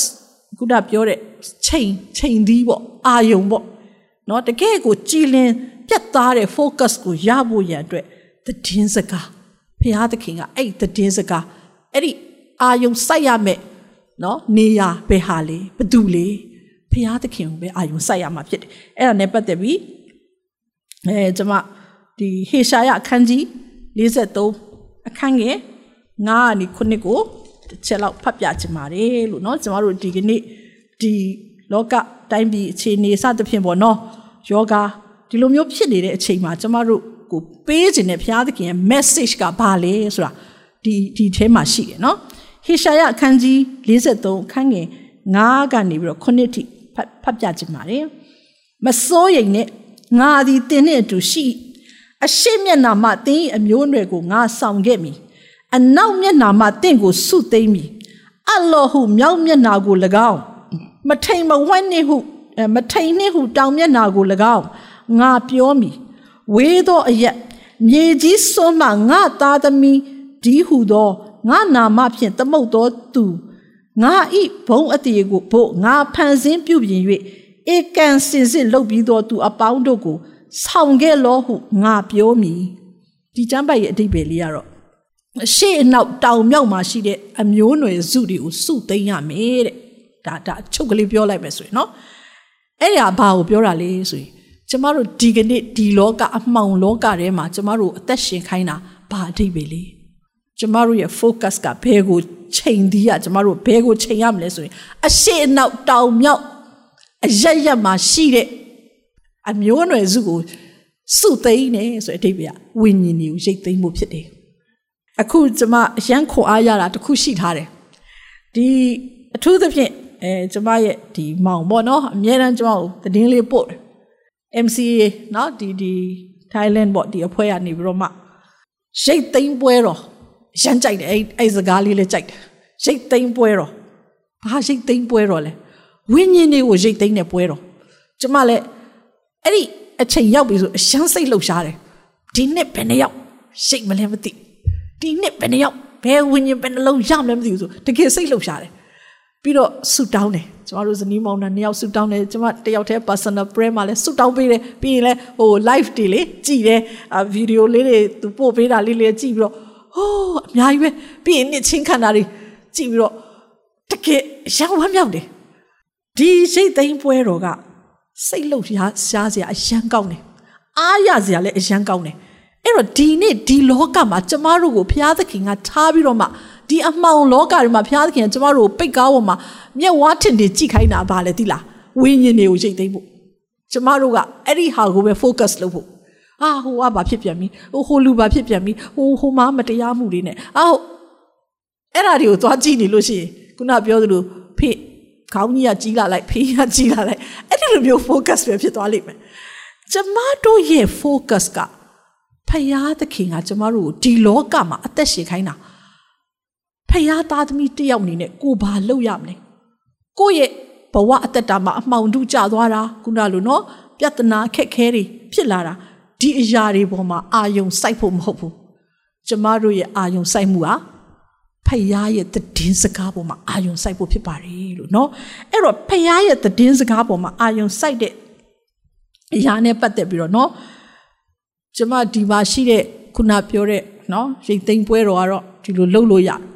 ခုနပြောတဲ့ချိန်ချိန်သီးပေါ့အာယုံပေါ့ နော်တကယ်ကိုကြည်လင်ပြတ်သားတဲ့ focus ကိုရဖို့ရန်အတွက်တည်င်းစကားဖယားသခင်ကအဲ့တည်င်းစကားအဲ့ဒီအာယုံစိုက်ရမယ်နော်နေရဘယ်ဟာလဲဘသူလဲဖရာသခင်ကိုပဲအာယုံစိုက်ရမှာဖြစ်တယ်အဲ့ဒါနဲ့ပတ်သက်ပြီးအဲကျွန်မဒီဟေရှာယအခန်းကြီး53အခန်းငယ်9ကနေ9ကိုတစ်ချက်လောက်ဖတ်ပြချင်ပါတယ်လို့เนาะကျွန်တော်တို့ဒီကနေ့ဒီ လောကတိုင်းပြည်အခြေအနေစသဖြင့်ပေါ့နော်ယောဂဒီလိုမျိုးဖြစ်နေတဲ့အချိန်မှာကျမတို့ကိုပေးခြင်းနဲ့ဘုရားသခင်ရဲ့ message ကဘာလဲဆိုတာဒီဒီထဲမှာရှိတယ်နော်ဟေရှာယအခန်းကြီး53ခန်းငယ်9ကနေပြီးတော့9ထိဖတ်ပြခြင်းပါတယ်မစိုးရိမ်နဲ့ငါသည်သင်နှင့်အတူရှိအရှိမျက်နာမှသင်၏အမျိုးအနွယ်ကိုငါဆောင်ခဲ့မည်အနောက်မျက်နာမှသင်ကိုဆုသိမ်းမည်အလောဟုမြောက်မျက်နာကို၎င်း မထိန်မဝက်နှင့်ဟုမထိန်နှင့်ဟုတောင်မျက်နာကို၎င်းငါပြောမည်ဝေးသောအရက်မြေကြီးစွန်းမှငါသားသမီးဒီဟုသောငါနာမဖြင့်သမုတ်သောသူငါဤဘုံအတည်ကိုဖို့ငါဖန်ဆင်းပြုပြင်၍ဧကန်စင်စစ်လုပ်ပြီးသောသူအပေါင်းတို့ကိုဆောင်ခဲ့လောဟုငါပြောမည်ဒီကျမ်းပိုက်ရဲ့အဓိပ္ပာယ်လေးကတော့ရှေ့အနောက်တောင်မြောက်မှာရှိတဲ့အမျိုးအနွယ်စုတွေကိုစုသိမ်းရမယ်တဲ့ ဒါဒါအချုပ်ကလေးပြောလိုက်မယ်ဆိုရင်နော်အဲ့ဒါဘာကိုပြောတာလဲဆိုရင်ကျမတို့ဒီကနေ့ဒီလောကအမှောင်လောကထဲမှာကျမတို့အသက်ရှင်ခိုင်းတာဘာအဓိပ္ပာယ်လဲကျမတို့ရဲ့ focus ကဘယ်ကိုချိန်သီးရကျမတို့ဘယ်ကိုချိန်ရမလဲဆိုရင်အရှိအနောက်တောင်မြောက်အရရမှာရှိတဲ့အမျိုးအနွယ်စုကိုစုသိမ်းနေဆိုတဲ့အဓိပ္ပာယ်ဝိညာဉ်ကြီးကိုရိတ်သိမ်းမှုဖြစ်တယ်အခုကျမအရန်ခွန်အားရတာတခုရှိထားတယ်ဒီအထူးသဖြင့် အဲကျမရဲ့ဒီမောင်ပေါ့နော်အများတန်းကျမကိုသတင်းလေးပို့တယ် MCA เนาะဒီဒီ Thailand ပေါ့ဒီအဖွဲ့ကနေပြီးတော့မှရိတ်သိမ်းပွဲတော့ရမ်းကြိုက်တယ်အဲ့အဲ့စကားလေးလည်းကြိုက်တယ်ရိတ်သိမ်းပွဲတော့ဘာရိတ်သိမ်းပွဲတော့လဲဝိညာဉ်တွေကိုရိတ်သိမ်းတဲ့ပွဲတော့ကျမလည်းအဲ့ဒီအချိန်ရောက်ပြီဆိုအရှမ်းစိတ်လှုပ်ရှားတယ်ဒီနှစ်ဘယ်နှယောက်ရှိတ်မလဲမသိဒီနှစ်ဘယ်နှယောက်ဘယ်ဝိညာဉ်ဘယ်နှလုံးရမလဲမသိဘူးဆိုတကယ်စိတ်လှုပ်ရှားတယ် ပြီးတော့ဆူတောင်းတယ်ကျမတို့ဇနီးမောင်နှံနှစ်ယောက်ဆူတောင်းတယ်ကျမတယောက်တည်း personal prayer မှာလည်းဆူတောင်းပေးတယ်ပြီးရင်လည်းဟို live တွေလေကြည်တယ်ဗီဒီယိုလေးတွေသူပို့ပေးတာလေးလေးကြည့်ပြီးတော့ဟိုးအများကြီးပဲပြီးရင်နှစ်ချင်းခန္ဓာတွေကြည့်ပြီးတော့တကယ်ရောင်းဝမ်းမြောက်တယ်ဒီရိတ်သိမ်းပွဲတော်ကစိတ်လှုပ်ရှားရှားစရာအယံကောင်းတယ်အားရစရာလည်းအယံကောင်းတယ်အဲ့တော့ဒီနေ့ဒီလောကမှာကျမတို့ကိုဘုရားသခင်ကထားပြီးတော့မှ ဒီအမှောင်လောကတွေမှာဘုရားသခင်ကကျမတို့ကိုပိတ်ကားပေါ်မှာမျက်ဝါးထင်ထင်ကြည့်ခိုင်းတာပါလေတိလားဝိညာဉ်တွေကိုရိတ်သိမ်းဖို့ကျမတို့ကအဲ့ဒီဟာကိုပဲ focus လုပ်ဖို့အာဟိုကဘာဖြစ်ပြန်ပြီဟိုဟိုလူဘာဖြစ်ပြန်ပြီဟိုဟိုမှာမတရားမှုတွေနဲ့အာအဲ့ဒါတွေကိုသွားကြည့်နေလို့ရှိရင်ခုနပြောသလိုဖေခေါင်းကြီးကကြီးလာလိုက်ဖေးကကြီးလာလိုက်အဲ့ဒီလိုမျိုး focus ပဲဖြစ်သွားလိမ့်မယ်ကျမတို့ရဲ့ focus ကဖယားသခင်ကကျမတို့ကိုဒီလောကမှာအသက်ရှင်ခိုင်းတာ ဖះသားသမီးတယောက်အနေနဲ့ကိုဘာလုပ်ရမလဲကိုရဲ့ဘဝအတ္တတာမှာအမှောင်တုကျသွားတာခုနလိုနော်ပြဿနာအခက်ခဲတွေဖြစ်လာတာဒီအရာတွေပေါ်မှာအာယုံစိုက်ဖို့မဟုတ်ဘူးကျမတို့ရဲ့အာယုံစိုက်မှုဟာဖះရဲ့တည်င်းစကားပေါ်မှာအာယုံစိုက်ဖို့ဖြစ်ပါတယ်လို့နော်အဲ့တော့ဖះရဲ့တည်င်းစကားပေါ်မှာအာယုံစိုက်တဲ့အရာနဲ့ပတ်သက်ပြီးတော့နော်ကျမဒီပါရှိတဲ့ခုနပြောတဲ့နော်ရိတ်သိမ်းပွဲတော်ကတော့ဒီလိုလှုပ်လို့ရတယ်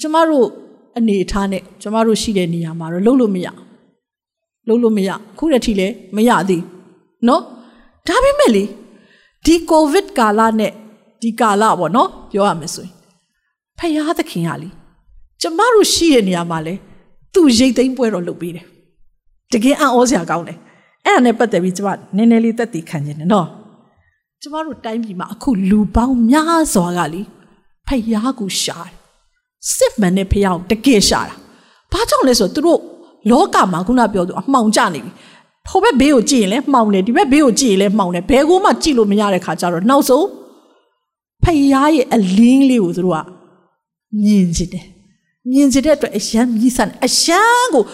ကျမတို့အနေအထားနဲ့ကျမတို့ရှိတဲ့နေရာမှာတော့လှုပ်လို့မရလှုပ်လို့မရခုတည်းထိလည်းမရသေးနော်ဒါပေမဲ့လေဒီကိုဗစ်ကာလနဲ့ဒီကာလပေါ့နော်ပြောရမယ်ဆိုရင်ဖယားသခင်ကလေကျမတို့ရှိတဲ့နေရာမှာလဲသူ့ရိတ်သိမ်းပွဲတော်လုပ်ပေးတယ်တကယ်အံ့ဩစရာကောင်းတယ်အဲ့ဒါနဲ့ပတ်သက်ပြီးကျမနည်းနည်းလေးသက်သေခံခြင်းနဲ့နော်ကျမတို့တိုင်းပြည်မှာအခုလူပေါင်းများစွာကလေဖယားကိုရှာတယ် စစ်မှန်တဲ့ဖယားကိုတကယ်ရှာတာဘာကြောင့်လဲဆိုတော့သူတို့လောကမှာခုနပြောသူအမှောင်ကျနေပြီဟိုဘက်ဘေးကိုကြည့်ရင်လည်းမှောင်တယ်ဒီဘက်ဘေးကိုကြည့်ရင်လည်းမှောင်တယ်ဘယ်ကိုမှကြည့်လို့မရတဲ့ခါကျတော့နောက်ဆုံးဖယားရဲ့အလင်းလေးကိုသူတို့ကမြင်ချင်တယ်မြင်ချင်တဲ့အတွက်အယမ်းမြည်ဆန်အယမ်းကို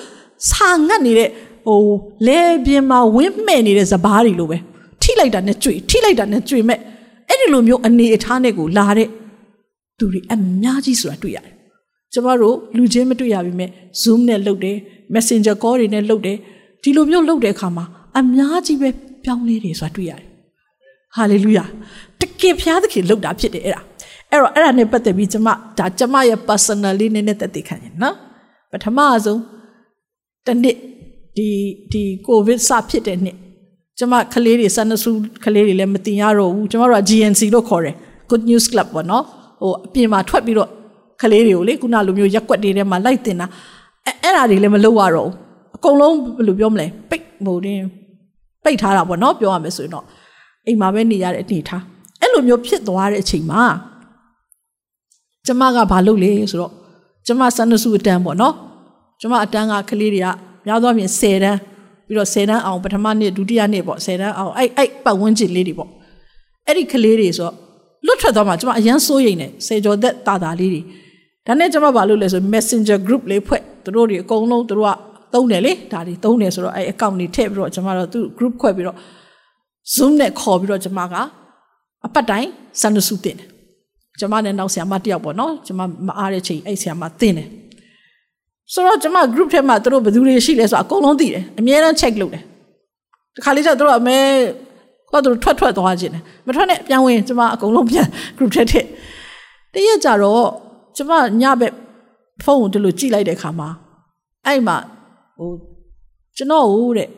စာငတ်နေတဲ့ဟိုလေပြင်းမှာဝင်းမဲ့နေတဲ့စပားတွေလိုပဲထိလိုက်တာနဲ့ကြွေထိလိုက်တာနဲ့ကြွေမဲ့အဲ့ဒီလိုမျိုးအနေအထားနဲ့ကိုလာတဲ့သူတွေအများကြီးဆိုတာတွေ့ရတယ် ကျမတို့လူချင်းမတွေ့ရပြီမဲ့ Zoom နဲ့လုပ်တယ် Messenger call တွေနဲ့လုပ်တယ်ဒီလိုမျိုးလုပ်တဲ့အခါမှာအများကြီးပဲပြောင်းလဲတယ်ဆိုတာတွေ့ရတယ်ဟာလေလုယာတကယ်ဖျားသခင်လုပ်တာဖြစ်တယ်အဲ့ဒါအဲ့တော့အဲ့ဒါနဲ့ပတ်သက်ပြီးကျမဒါကျမရဲ့ personally နည်းနည်းသက်သေခံရင်နော်ပထမဆုံးတနေ့ဒီဒီကိုဗစ်စဖြစ်တဲ့နှစ်ကျမကလေးတွေဆန်နဆူကလေးတွေလည်းမတင်ရတော့ဘူးကျမတို့က GNC လို့ခေါ်တယ် Good News Club ပေါ့နော်ဟိုအပြင်မှာထွက်ပြီးတော့ ကလေးတွေကိုလေခုနလိုမျိုးရက်ွက်တွေထဲမှာလိုက်တင်တာအဲအဲ့ဒါတွေလည်းမလုပ်ရတော့ဘူးအကုန်လုံးဘယ်လိုပြောမလဲပိတ်ဟိုတင်းပိတ်ထားတာပေါ့နော်ပြောရမယ်ဆိုရင်တော့အိမ်မှာပဲနေရတဲ့အနေထားအဲ့လိုမျိုးဖြစ်သွားတဲ့အချိန်မှာကျမကဘာလုပ်လဲဆိုတော့ကျမဆန်နစုအတန်းပေါ့နော်ကျမအတန်းကကလေးတွေကများသောအားဖြင့်10တန်းပြီးတော့10တန်းအောင်ပထမနှစ်ဒုတိယနှစ်ပေါ့10တန်းအောင်အဲ့အဲ့ပတ်ဝန်းကျင်လေးတွေပေါ့အဲ့ဒီကလေးတွေဆိုလွတ်ထွက်သွားမှကျမအရန်စိုးရိမ်နေစေကျော်သက်တာတာလေးတွေ ဒါနဲ့ကျမဘာလုပ်လဲဆို Messenger group လေးဖွဲ့သူတို့တွေအကုန်လုံးသူတို့ကသုံးတယ်လေဒါတွေသုံးတယ်ဆိုတော့အဲ့ account တွေထည့်ပြီးတော့ကျမတို့သူ group ခွဲပြီးတော့ Zoom နဲ့ခေါ်ပြီးတော့ကျမကအပတ်တိုင်းစန္ဒစုတင်တယ်ကျမနဲ့နောက်ဆရာမတယောက်ပေါ့နော်ကျမမအားတဲ့ချိန်အဲ့ဆရာမတင်တယ်ဆိုတော့ကျမ group ထဲမှာသူတို့ဘယ်သူတွေရှိလဲဆိုတော့အကုန်လုံးသိတယ်အများအား check လုပ်တယ်တခါလေးကျသူတို့အမဲခေါ်သူထွက်ထွက်သွားခြင်းတယ်မထွက်နဲ့ပြန်ဝင်ကျမအကုန်လုံးပြန် group ထဲထည့်တရက်ကြတော့ ကျမညဘက်ဖုန်းကိုဒီလိုကြည့်လိုက်တဲ့အခါမှာအဲ့မှာဟိုကျွန်တော်ဟိုတဲ့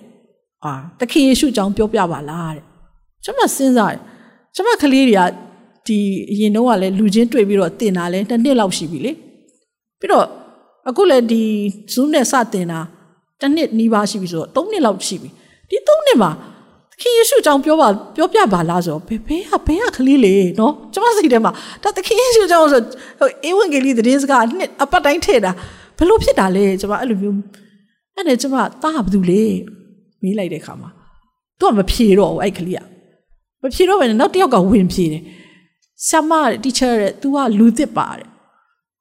အာတခင်ယေရှုကြောင့်ပြောပြပါလားတဲ့ကျမစဉ်းစားတယ်ကျမကလေးတွေကဒီအရင်တော့ကလည်းလူချင်းတွေ့ပြီးတော့တင်တာလဲတစ်နှစ်လောက်ရှိပြီလေပြီးတော့အခုလည်းဒီ Zoom နဲ့စတင်တာတစ်နှစ်နီးပါးရှိပြီဆိုတော့၃နှစ်လောက်ရှိပြီဒီ၃နှစ်မှာ ခင်ယေရှုကြောင့်ပြောပါပြောပြပါလားဆိုတော့ဘယ်ဘဲကဘဲကကလေးလေနော်ကျမစိတ်ထဲမှာဒါသခင်ယေရှုကြောင့်ဆိုဟိုဧဝံဂေလိသတင်းစကားနှစ်အပတ်တိုင်းထည့်တာဘယ်လိုဖြစ်တာလဲကျမအဲ့လိုမျိုးအဲ့ဒါကျမတားဘာဘူးလေမေးလိုက်တဲ့ခါမှာသူကမဖြေတော့ဘူးအဲ့ကလေးကမဖြေတော့ဘဲနဲ့နောက်တစ်ယောက်ကဝင်ဖြေတယ်ဆရာမတီချာတဲ့ तू ကလူသစ်ပါတဲ့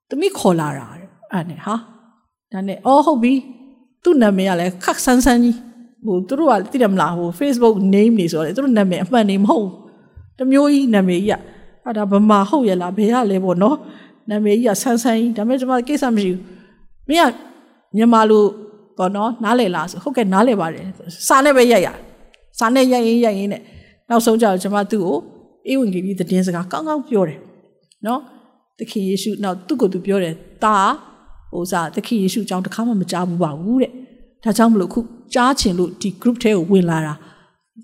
တမိခေါ်လာတာတဲ့အဲ့နဲ့ဟာဒါနဲ့အော်ဟုတ်ပြီသူ့နာမည်ကလည်းခက်ဆန်းဆန်းကြီး ဟိုသူတို့ကသိတယ်မလားဟို Facebook name နေဆိုတော့သူတို့နာမည်အမှန်နေမဟုတ်တမျိုးကြီးနာမည်ကြီးอ่ะအဲ့ဒါဗမာဟုတ်ရလားဘယ်ရလဲပေါ့နော်နာမည်ကြီးကဆန်းဆန်းကြီးဒါပေမဲ့ကျွန်မကိစ္စမရှိဘူးမင်းကမြန်မာလူပေါ့နော်နားလည်လားဆိုဟုတ်ကဲ့နားလည်ပါတယ်စာနဲ့ပဲရိုက်ရစာနဲ့ရိုက်ရင်ရိုက်ရင်နဲ့နောက်ဆုံးကျတော့ကျွန်မသူ့ကိုဧဝံဂေလိသတင်းစကားကောင်းကောင်းပြောတယ်နော်သခင်ယေရှုနောက်သူ့ကိုသူပြောတယ်တာဟိုစားသခင်ယေရှုအကြောင်းတစ်ခါမှမကြားဘူးပါဘူးတဲ့ ဒါကြောင့်မလို့ခုကြားချင်လို့ဒီ group ထဲကိုဝင်လာတာ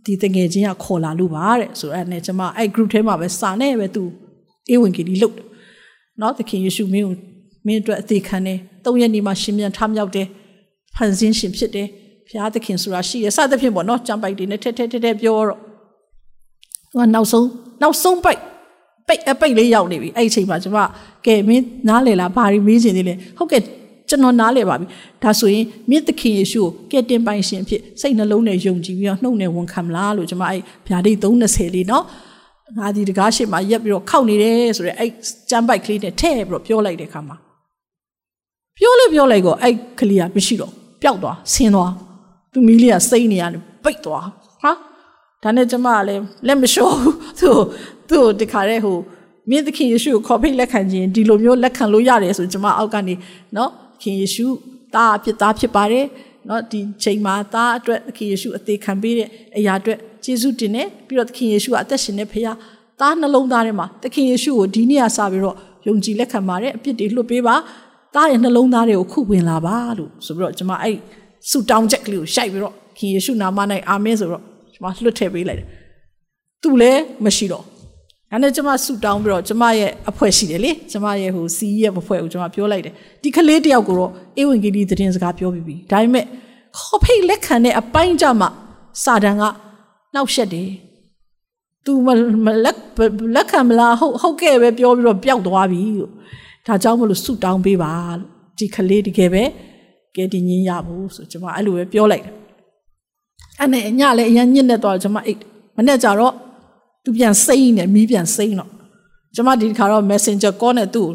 ဒီတငယ်ချင်းကခေါ်လာလို့ပါတဲ့ဆိုအဲ့နဲ့ကျွန်မအဲ့ group ထဲမှာပဲစာနဲ့ပဲသူဧဝံဂေလိလုပ်တယ်နော်သခင်ယေရှုမင်းကိုမင်းအတွက်အသေးခံတယ်သုံးရက်နေမှရှင်ပြန်ထမြောက်တယ်ဖန်ဆင်းရှင်ဖြစ်တယ်ဘုရားသခင်ဆိုတာရှိရစသဖြင့်ပေါ့နော်ကြံပိုက်တွေနဲ့ထဲထဲထဲထဲပြောတော့သူကနောက်ဆုံးနောက်ဆုံးပိုက်ပိတ်အပိတ်လေးရောက်နေပြီအဲ့ဒီအချိန်မှာကျွန်မကဲမင်းနားလေလားဘာတွေမေးချင်သေးလဲဟုတ်ကဲ့ ကျွန်တော်နားလေပါပြီဒါဆိုရင်မြစ်သခင်ယေရှုကိုကဲတင်ပိုင်ရှင်ဖြစ်စိတ်နှလုံးနဲ့ယုံကြည်ပြီးတော့နှုတ်နဲ့ဝန်ခံမလားလို့ကျွန်မအဲ့ဗျာဒိတ်320လေးနော်ငါဒီတကားရှိမှရက်ပြီးတော့ခောက်နေတယ်ဆိုတော့အဲ့ကြမ်းပိုက်ကလေးနဲ့ထဲ့ပြီးတော့ပြောလိုက်တဲ့ခါမှာပြောလို့ပြောလိုက်ကောအဲ့ကလေးကမရှိတော့ပျောက်သွားဆင်းသွားသူမီးလေးကစိမ့်နေရတယ်ပိတ်သွားဟာဒါနဲ့ကျမကလည်းလက်မလျှော့ဘူးသူသူ့တခါတည်းဟိုမြင့်သခင်ယေရှုကိုခေါ်ဖိတ်လက်ခံခြင်းဒီလိုမျိုးလက်ခံလို့ရတယ်ဆိုကျမအောက်ကနေနော် ခင်ယေရှုသားဖြစ်သားဖြစ်ပါတယ် เนาะဒီချိန်မှာသားအတွက်သခင်ယေရှုအသေးခံပေးတဲ့အရာအတွက်ယေရှုတင်တယ်ပြီးတော့သခင်ယေရှုကအသက်ရှင်တဲ့ဖခင်သားနှလုံးသားထဲမှာသခင်ယေရှုကိုဒီနေ့ကစပြီးတော့ယုံကြည်လက်ခံပါတယ်အပြစ်တွေလွတ်ပေးပါသားရဲ့နှလုံးသားတွေကိုခုဝင်လာပါလို့ဆိုပြီးတော့ကျွန်မအဲ့ဆူတောင်းချက်ကလေးကိုရှိုက်ပြီးတော့ခင်ယေရှုနာမ၌အာမင်ဆိုတော့ကျွန်မလွတ်ထည့်ပေးလိုက်တယ်သူလည်းမရှိတော့ ဒါနဲ့ကျမဆူတောင်းပြီးတော့ကျမရဲ့အဖွဲ့ရှိတယ်လေကျမရဲ့ဟိုစီးရဲ့အဖွဲ့ကိုကျမပြောလိုက်တယ်ဒီကလေးတယောက်ကိုတော့အေဝံဂေလိသတင်းစကားပြောပြီးပြီဒါပေမဲ့ခေါ်ဖိတ်လက်ခံတဲ့အပိုင်းကြမှာစာတန်ကနှောက်ရှက်တယ် तू မလက်လက်ခံမလားဟုတ်ဟုတ်ကဲ့ပဲပြောပြီးတော့ပျောက်သွားပြီလို့ဒါကြောင့်မလို့ဆူတောင်းပေးပါလို့ဒီကလေးတကယ်ပဲကဲဒီညင်းရဘူးဆိုကျမအဲ့လိုပဲပြောလိုက်တယ်အဲ့နဲ့ညလည်းအရင်ညစ်နေတော့ကျမအိတ်မနေ့ကျတော့ သူပြန်စိမ့်နေမီးပြန်စိမ့်တော့ကျမဒီခါတော့ messenger call နဲ့သူ့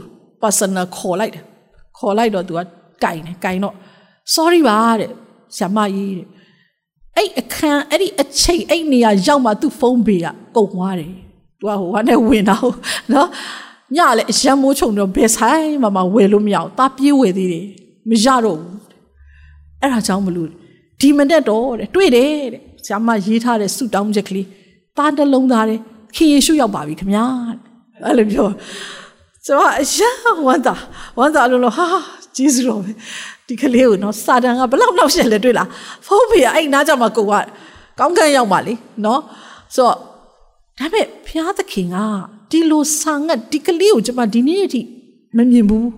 personal ခေါ်လိုက်တယ်ခေါ်လိုက်တော့သူကကင်တယ်ကင်တော့ sorry ပါတဲ့ဆရာမကြီးတဲ့အဲ့အခန်းအဲ့ဒီအချိန်အဲ့နေရာရောက်မှသူ့ဖုန်းဘေးကကုန်သွားတယ်သူကဟိုကနဲ့ဝင်တော့နော်ညလည်းအရန်မိုးချုံတော့ဘယ်ဆိုင်မှမဝယ်လို့မရအောင်တာပြေးဝယ်သေးတယ်မရတော့ဘူးအဲ့ဒါကြောင့်မလို့ဒီမနဲ့တော့တဲ့တွေ့တယ်တဲ့ဆရာမရေးထားတဲ့ဆုတောင်းချက်ကလေး သားတစ်လုံးသားတဲ့ခင်ယေရှုရောက်ပါပြီခင်ဗျာအဲ့လိုပြောကျွန်တော်အရာဝမ်းသာဝမ်းသာလို့လို့ဟာဂျေဇုတော်ပဲဒီကလေးကိုနော်စာတန်ကဘလောက်နောက်ရှက်လဲတွေ့လားဖုန်းဖေကအဲ့နားကြမှာကိုကကောင်းကန့်ရောက်ပါလေနော်ဆိုတော့ဒါပေမဲ့ဘုရားသခင်ကဒီလိုဆာငတ်ဒီကလေးကိုကျွန်မဒီနေ့အထိမမြင်ဘူး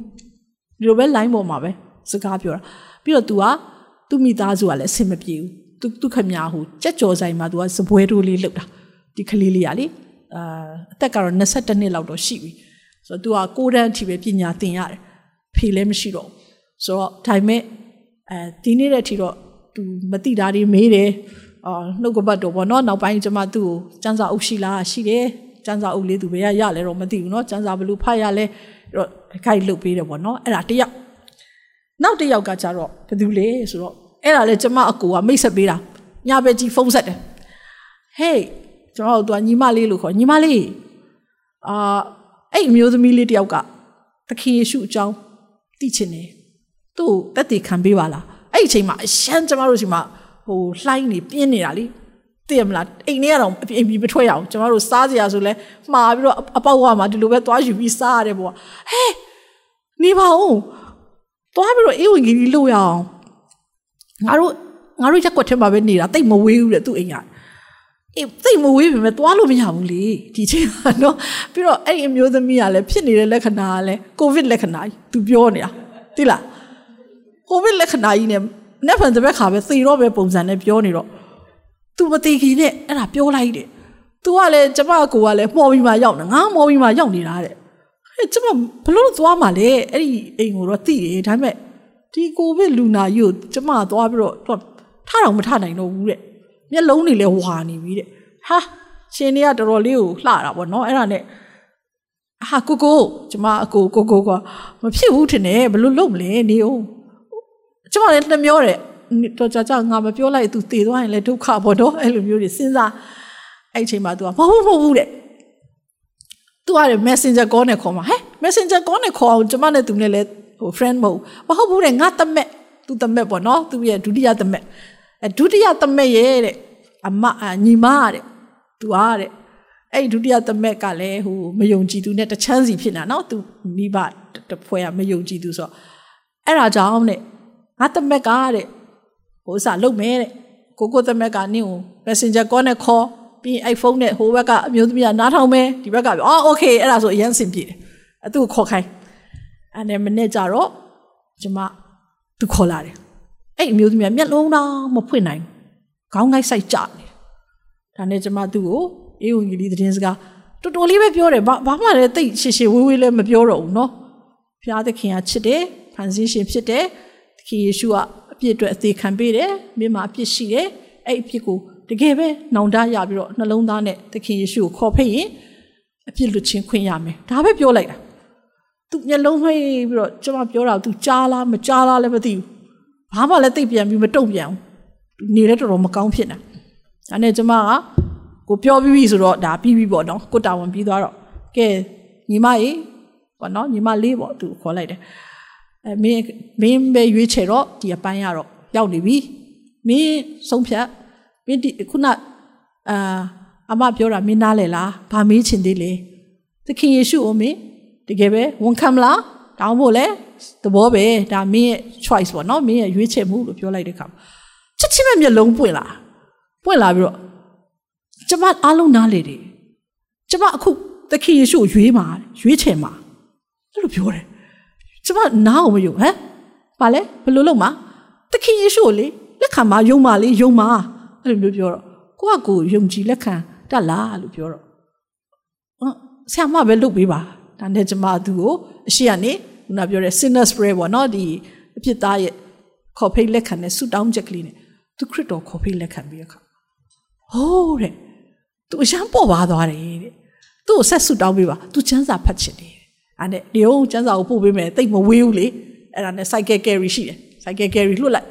ဒီလိုပဲ line ပေါ်မှာပဲစကားပြောတာပြီးတော့ तू ကသူ့မိသားစုကလည်းအဆင်မပြေဘူးသူသူခမညာဟိုကြက်ကြော်ဆိုင်မှာ तू ကစပွဲတိုးလေးလုပ်တာ ဒီကလေးလေးကလေအာအသက်ကတော့22နှစ်လောက်တော့ရှိပြီဆိုတော့ तू ကကိုတန်းအထိပဲပညာသင်ရတယ်ဖေလည်းမရှိတော့ဆိုတော့ဒါပေမဲ့အဲဒီနေ့တဲ့အထိတော့ तू မတိတာတွေမေးတယ်အာနှုတ်ကပတ်တော့ဗောနော်နောက်ပိုင်းကျမသူ့ကိုစံစာအုပ်ရှိလားရှိတယ်စံစာအုပ်လေးသူဘယ်ရရလဲတော့မသိဘူးနော်စံစာဘလို့ဖတ်ရလဲတော့ခိုက်လုတ်ပေးတယ်ဗောနော်အဲ့ဒါတယောက်နောက်တစ်ယောက်ကကြတော့ဘယ်သူလဲဆိုတော့အဲ့ဒါလဲကျမအကူကမိတ်ဆက်ပေးတာညဘက်ကြီးဖုန်းဆက်တယ်ဟေး ကျွန်တော်တို့ကညီမလေးလို့ခေါ်ညီမလေးအာအဲ့အမျိုးသမီးလေးတယောက်ကသခင်ယေရှုအကြောင်းသိချင်တယ်သူ့တက်တည်ခံပေးပါလားအဲ့ဒီအချိန်မှာအရှမ်းကျမတို့ရှိမှာဟိုလှိုင်းနေပြင်းနေတာလေသိရမလားအိမ်ထဲကတော့အိမ်ပြီးမထွက်ရအောင်ကျမတို့စားစရာဆိုလဲမှားပြီးတော့အပေါက်ကမှာဒီလိုပဲသွားယူပြီးစားရတယ်ပေါ့ဟဲနေပါဦးသွားပြီးတော့အေးဝင်ကြီးလို့ရအောင်ငါတို့ငါတို့ရက်ွက်ထဲမှာပဲနေတာတိတ်မဝေးဘူးတဲ့သူ့အိမ်က အေးသိမဝေးပြီမဲ့သွားလို့မရဘူးလေဒီချိန်ကနော်ပြီးတော့အဲ့ဒီအမျိုးသမီးကလည်းဖြစ်နေတဲ့လက္ခဏာကလည်းကိုဗစ်လက္ခဏာကြီးသူပြောနေတာသိလားကိုဗစ်လက္ခဏာကြီးနဲ့နဲ့ဖန်တဲ့ဘက်ခါပဲသေတော့ပဲပုံစံနဲ့ပြောနေတော့ तू မသေးခင်နဲ့အဲ့ဒါပြောလိုက်တယ် तू ကလည်းကျမကိုကလည်းမှော်ပြီးမှရောက်နေငါမှော်ပြီးမှရောက်နေတာတဲ့ဟဲ့ကျမဘလို့သွားမှလဲအဲ့ဒီအိမ်ကိုတော့သိတယ်ဒါပေမဲ့ဒီကိုဗစ်လူနာကြီးကိုကျမသွားပြီးတော့ထတော့မထနိုင်တော့ဘူးတဲ့ မျက်လုံးတွေလည်းဝါနေပြီတဲ့ဟာရှင်တွေကတော်တော်လေးကိုလှတာပေါ့နော်အဲ့ဒါနဲ့ဟာကိုကိုကျမအကိုကိုကိုကမဖြစ်ဘူးထင်တယ်ဘလို့လုပ်မလဲနေအောင်ကျမလည်းနှမျောတယ်တော့ကြာကြာငါမပြောလိုက် तू တည်သွားရင်လည်းဒုက္ခပေါ့နော်အဲ့လိုမျိုးတွေစဉ်းစားအဲ့အချိန်မှာ तू ကမဟုတ်ဘူးမဟုတ်ဘူးတဲ့ तू က messenger call နဲ့ခေါ်မှာဟဲ့ messenger call နဲ့ခေါ်အောင်ကျမနဲ့ तू နဲ့လည်းဟို friend မဟုတ်မဟုတ်ဘူးတဲ့ငါတမက် तू တမက်ပေါ့နော် तू ရဲ့ဒုတိယတမက်အဲ ဒုတိယသမက်ရဲ့တဲ့အမညီမတဲ့သူအားတဲ့အဲ့ဒုတိယသမက်ကလည်းဟိုမယုံကြည်သူနဲ့တချမ်းစီဖြစ်လာနော်သူမိဘတဖွဲကမယုံကြည်သူဆိုတော့အဲ့ဒါကြောင့်တဲ့ငါသမက်ကတဲ့ဟိုစလုတ်မဲတဲ့ကိုကိုသမက်ကနင့်ကို messenger call နဲ့ခေါ်ပြီးရင်အဲ့ဖုန်းနဲ့ဟိုဘက်ကအမျိုးသမီးကနားထောင်မဲဒီဘက်ကပြောအော် okay အဲ့ဒါဆိုအရင်စင်ပြေတယ်အတူခေါ်ခိုင်းအဲ့နဲ့မနေ့ကြတော့ကျမသူခေါ်လာတယ် အဲ့အမျိုးသမီးကမျက်လုံးတော့မဖွင့်နိုင်ခေါင်းကိုက်စိုက်ကြတယ်ဒါနဲ့ကျမသူ့ကိုအေးဝင်ကြီးသတင်းစကားတော်တော်လေးပဲပြောတယ်ဘာဘာမှလည်းတိတ်ရှည်ရှည်ဝေးဝေးလည်းမပြောတော့ဘူးเนาะဘုရားသခင်ကချစ်တယ်ဖန်ဆင်းရှင်ဖြစ်တယ်သခင်ယေရှုကအပြစ်အတွက်အသေးခံပေးတယ်မြင်မှာအပြစ်ရှိတယ်အဲ့အပြစ်ကိုတကယ်ပဲနောင်တရပြီးတော့နှလုံးသားနဲ့သခင်ယေရှုကိုခေါ်ဖိတ်ရင်အပြစ်လွတ်ခြင်းခွင့်ရမယ်ဒါပဲပြောလိုက်တာသူမျက်လုံးမှိတ်ပြီးတော့ကျွန်မပြောတာ तू ကြားလားမကြားလားလည်းမသိဘူး ဘာမှလည်းသိပြန်ပြီးမတုံ့ပြန်ဘူးနေလည်းတော်တော်မကောင်းဖြစ်နေဒါနဲ့ကျွန်မကကိုပြောပြီးပြီဆိုတော့ဒါပြီးပြီပေါ့နော်ကိုတာဝန်ပြီးသွားတော့ကဲညီမရေပေါ့နော်ညီမလေးပေါ့သူခေါ်လိုက်တယ်အဲမင်းမင်းပဲရွေးချယ်တော့ဒီအပိုင်းရတော့ရရောက်နေပြီမင်းဆုံးဖြတ်မင်းဒီခုနအာအမပြောတာမင်းနားလေလားဘာမေးချင်သေးလဲသခင်ယေရှုကိုမင်းတကယ်ပဲဝန်ခံမလား တောင်းဖို့လဲသဘောပဲဒါမင်းရဲ့ choice ပေါ့နော်မင်းရဲ့ရွေးချယ်မှုလို့ပြောလိုက်တဲ့ခါချက်ချင်းပဲမျက်လုံးပွင့်လာပွင့်လာပြီးတော့ကျမအားလုံးနားလေတယ်ကျမအခုသခင်ယေရှုကိုရွေးမှာရွေးချယ်မှာအဲ့လိုပြောတယ်ကျမနားအောင်မယုံဟမ်ဘာလဲဘယ်လိုလုပ်မှာသခင်ယေရှုကိုလေလက်ခံမှာယုံမှာလေယုံမှာအဲ့လိုမျိုးပြောတော့ကိုကကိုယုံကြည်လက်ခံတတ်လားလို့ပြောတော့ဆရာမပဲလုပ်ပေးပါ ဒါနဲ့ကျမသူ့ကိုအရှိကနေခုနပြောတဲ့ sinner spray ပေါ့နော်ဒီအဖြစ်သားရဲ့ခေါ်ဖိတ်လက်ခံတဲ့ဆူတောင်းချက်ကလေးနဲ့သူခရစ်တော်ခေါ်ဖိတ်လက်ခံပြီးအခါဟိုးတဲ့သူအရန်ပေါ်ပါသွားတယ်တဲ့သူ့ကိုဆက်ဆူတောင်းပေးပါသူချမ်းစာဖတ်ချင်တယ်အဲ့နဲ့ဒီဟုတ်ချမ်းစာကိုပို့ပေးမယ်တိတ်မဝေးဘူးလေအဲ့ဒါနဲ့ cycle carry ရှိတယ် cycle carry လွတ်လိုက်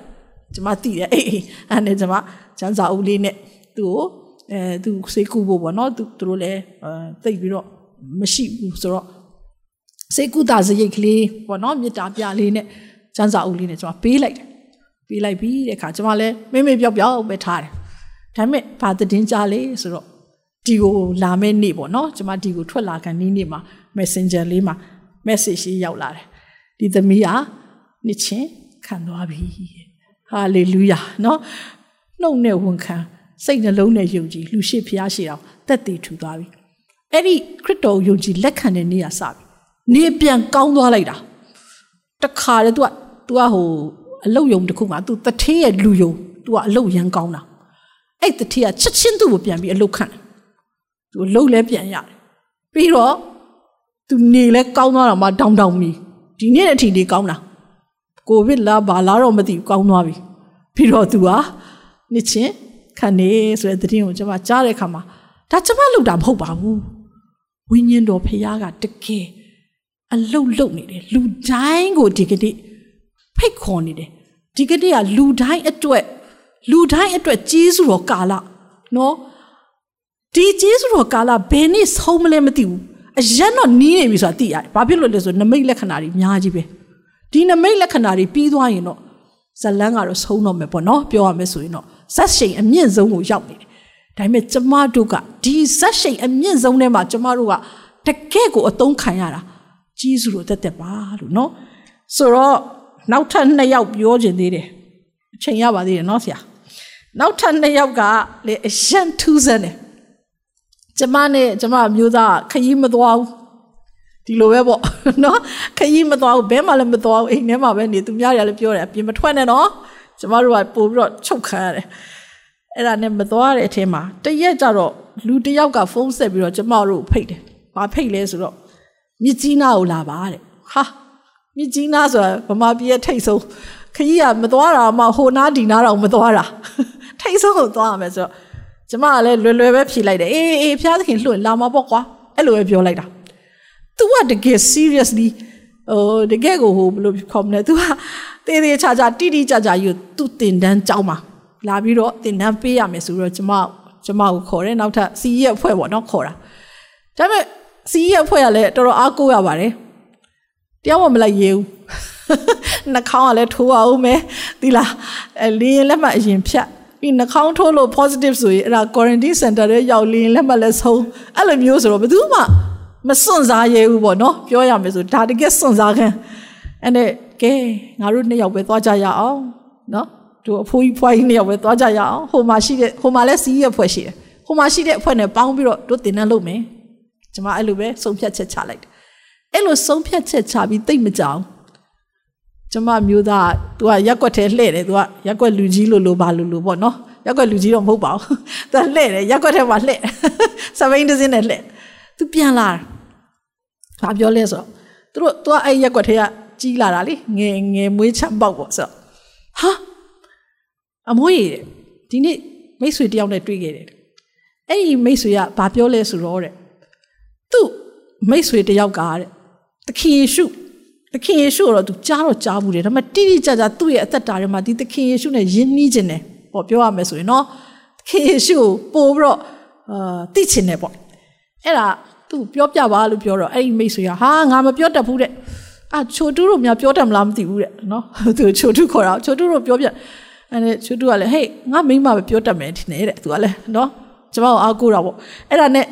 ကျမတည်တယ်အေးအဲ့နဲ့ကျမချမ်းစာအုပ်လေးနဲ့သူ့ကိုအဲသူစေကူဖို့ပေါ့နော်သူတို့လည်းအဲတိတ်ပြီးတော့မရှိဘူးဆိုတော့ စေကူတာစရိတ်ကလေးပေါ့နော်မေတ္တာပြလေးနဲ့စမ်းစာအုပ်လေးနဲ့ကျွန်မပေးလိုက်တယ်ပေးလိုက်ပြီးတဲ့အခါကျွန်မလည်းမေမေပြောက်ပြောက်ပဲထားတယ်ဒါပေမဲ့ဘာသတင်းကြားလေဆိုတော့ဒီကိုလာမယ့်နေ့ပေါ့နော်ကျွန်မဒီကိုထွက်လာခံနေ့နေ့မှာ Messenger လေးမှာ message ရေးရောက်လာတယ်ဒီသမီးဟာနှစ်ချင်းခံသွားပြီဟာလေလုယာနော်နှုတ်နဲ့ဝန်ခံစိတ်နှလုံးနဲ့ယုံကြည်လူရှိဖျားရှိအောင်တက်တည်ထူသွားပြီအဲ့ဒီခရစ်တော်ယုံကြည်လက်ခံတဲ့နေ့ကစပြီ နေပြန်ကောင်းသွားလိုက်တာတခါလေ तू က तू ကဟိုအလုတ်ယုံတစ်ခုမှာ तू တထင်းရဲ့လူယုံ तू ကအလုတ်ရန်ကောင်းတာအဲ့တထင်းကချက်ချင်းသူ့ကိုပြန်ပြီးအလုတ်ခံတယ် तू အလုတ်လဲပြန်ရတယ်ပြီးတော့ तू နေလဲကောင်းသွားတာမှတောင်းတောင်းပြီဒီနေ့အထိနေကောင်းတာကိုဗစ်လာဘာလာတော့မသိဘူးကောင်းသွားပြီပြီးတော့ तू ဟာနှစ်ချင်းခံနေဆိုတဲ့သတင်းကိုကျွန်မကြားတဲ့အခါမှာဒါကျွန်မလုပ်တာမဟုတ်ပါဘူးဝိညာဉ်တော်ဖခင်ကတကယ် အလုတ်လုတ်နေတယ်လူတိုင်းကိုဒီကနေ့ဖိတ်ခေါ်နေတယ်ဒီကနေ့ကလူတိုင်းအတွက်လူတိုင်းအတွက်ကြီးစုတော်ကာလနော်ဒီကြီးစုတော်ကာလဘယ်နေ့ဆုံးမလဲမသိဘူးအရက်တော့နီးနေပြီဆိုတာသိရတယ်ဘာဖြစ်လို့လဲဆိုနမိတ်လက္ခဏာတွေအများကြီးပဲဒီနမိတ်လက္ခဏာတွေပြီးသွားရင်တော့ဇလန်းကတော့ဆုံးတော့မယ်ပေါ့နော်ပြောရမယ်ဆိုရင်တော့ဇက်ရှိန်အမြင့်ဆုံးကိုရောက်နေတယ်ဒါပေမဲ့ကျမတို့ကဒီဇက်ရှိန်အမြင့်ဆုံးထဲမှာကျမတို့ကတကယ့်ကိုအသုံးခံရတာ ကြီးစုလို့တက်တက်ပါလို့နော်ဆိုတော့နောက်ထပ်နှစ်ယောက်ပြောခြင်းသေးတယ်အချိန်ရပါသေးတယ်နော်ဆရာနောက်ထပ်နှစ်ယောက်ကလေအရန်ထူးဆန်းတယ်ကျမနဲ့ကျမမျိုးသားခရီးမသွားဘူးဒီလိုပဲပေါ့နော်ခရီးမသွားဘူးဘဲမှလည်းမသွားဘူးအိမ်ထဲမှာပဲနေသူများတွေကလည်းပြောတယ်အပြင်မထွက်နဲ့နော်ကျမတို့ကပို့ပြီးတော့ချုပ်ခံရတယ်အဲ့ဒါနဲ့မသွားတဲ့အထင်းမှာတရက်ကြတော့လူတယောက်ကဖုန်းဆက်ပြီးတော့ကျမတို့ဖိတ်တယ်ဘာဖိတ်လဲဆိုတော့ မြစ်ကြီးနားကိုလာပါတဲ့ဟာမြစ်ကြီးနားဆိုတာဗမာပြည်ရဲ့ထိတ်ဆုံးခကြီးကမသွားတာမှဟိုနားဒီနားတော့မသွားတာထိတ်ဆုံးကိုသွားရမယ်ဆိုတော့ကျမကလည်းလွယ်လွယ်ပဲဖြေလိုက်တယ်အေးအေးဖျားသခင်လွှတ်လာမှာပေါ့ကွာအဲ့လိုပဲပြောလိုက်တာ तू ကတကယ် seriously ဟိုတကယ်ကိုဟိုဘယ်လိုခေါ်မလဲ तू ကတေးသေးချာချာတိတိကျကျယူ तू တင်တန်းကြောင်းမှာလာပြီးတော့တင်တန်းပေးရမယ်ဆိုတော့ကျမကျမကိုခေါ်တယ်နောက်ထပ်စီးရဲ့အဖွဲ့ပေါ့နော်ခေါ်တာဒါပေမဲ့ စီးရဲ့အဖွဲ့ကလည်းတော်တော်အားကိုးရပါတယ်တယောက်မှမလိုက်ရဲဘူးနှာခေါင်းကလည်းထိုးအောင်မယ်ဒီလားအဲလင်းလက်မှအရင်ဖြတ်ပြီးနှာခေါင်းထိုးလို့ positive ဆိုရင်အဲ့ဒါ quarantine center ရဲ့ရောက်လင်းလက်မှလည်းဆုံးအဲ့လိုမျိုးဆိုတော့ဘယ်သူမှမစွန့်စားရဲဘူးပေါ့နော်ပြောရမယ်ဆိုဒါတကယ်စွန့်စားခံအဲ့နဲ့ကဲငါတို့နှစ်ယောက်ပဲသွားကြရအောင်နော်တို့အဖိုးကြီးဖွားကြီးနှစ်ယောက်ပဲသွားကြရအောင်ဟိုမှာရှိတဲ့ဟိုမှာလည်းစီးရဖွဲ့ရှိတယ်ဟိုမှာရှိတဲ့အဖွဲ့နဲ့ပေါင်းပြီးတော့တို့တင်နှံလုပ်မယ် ကျွန်မအဲ့လိုပဲဆုံးဖြတ်ချက်ချလိုက်တယ်အဲ့လိုဆုံးဖြတ်ချက်ချပြီးတိတ်မကြောင်ကျွန်မမျိုးသား तू ကရက်ွက်ထဲလှည့်တယ် तू ကရက်ွက်လူကြီးလို့လို့ပါလို့လို့ပေါ့နော်ရက်ွက်လူကြီးတော့မဟုတ်ပါဘူး तू လှည့်တယ်ရက်ွက်ထဲမှာလှည့်စပိန်တစ်စင်းနဲ့လှည့် तू ပြန်လာဘာပြောလဲဆိုတော့သူတို့ तू ကအဲ့ရက်ွက်ထဲကကြီးလာတာလေငယ်ငယ်မွေးချမ်းပေါက်ပေါ့ဆိုတော့ဟာအမွေးဒီနေ့မိတ်ဆွေတယောက်နဲ့တွေ့ခဲ့တယ်အဲ့ဒီမိတ်ဆွေကဘာပြောလဲဆိုတော့တဲ့ သူ့မိတ်ဆွေတယောက်ကတဲ့သခင်ယေရှုသခင်ယေရှုတော့သူကြားတော့ကြားဘူးတယ်ဒါပေမဲ့တိတိကျကျသူ့ရဲ့အသက်တာထဲမှာဒီသခင်ယေရှုနဲ့ယဉ်နှီးခြင်းတယ်ပေါ့ပြောရမယ်ဆိုရင်နော်သခင်ယေရှုကိုပို့ပြီးတော့အာသိချင်တယ်ပေါ့အဲ့ဒါသူပြောပြပါလို့ပြောတော့အဲ့ဒီမိတ်ဆွေကဟာငါမပြောတတ်ဘူးတဲ့အာချိုတူးတို့များပြောတတ်မလားမသိဘူးတဲ့နော်သူချိုတူးခေါ်တာချိုတူးတို့ပြောပြအဲ့ဒါချူတူကလည်းဟေးငါမိမပဲပြောတတ်မယ်ဒီနေ့တဲ့သူကလည်းနော်ကျမကိုအားကိုးတာပေါ့အဲ့ဒါနဲ့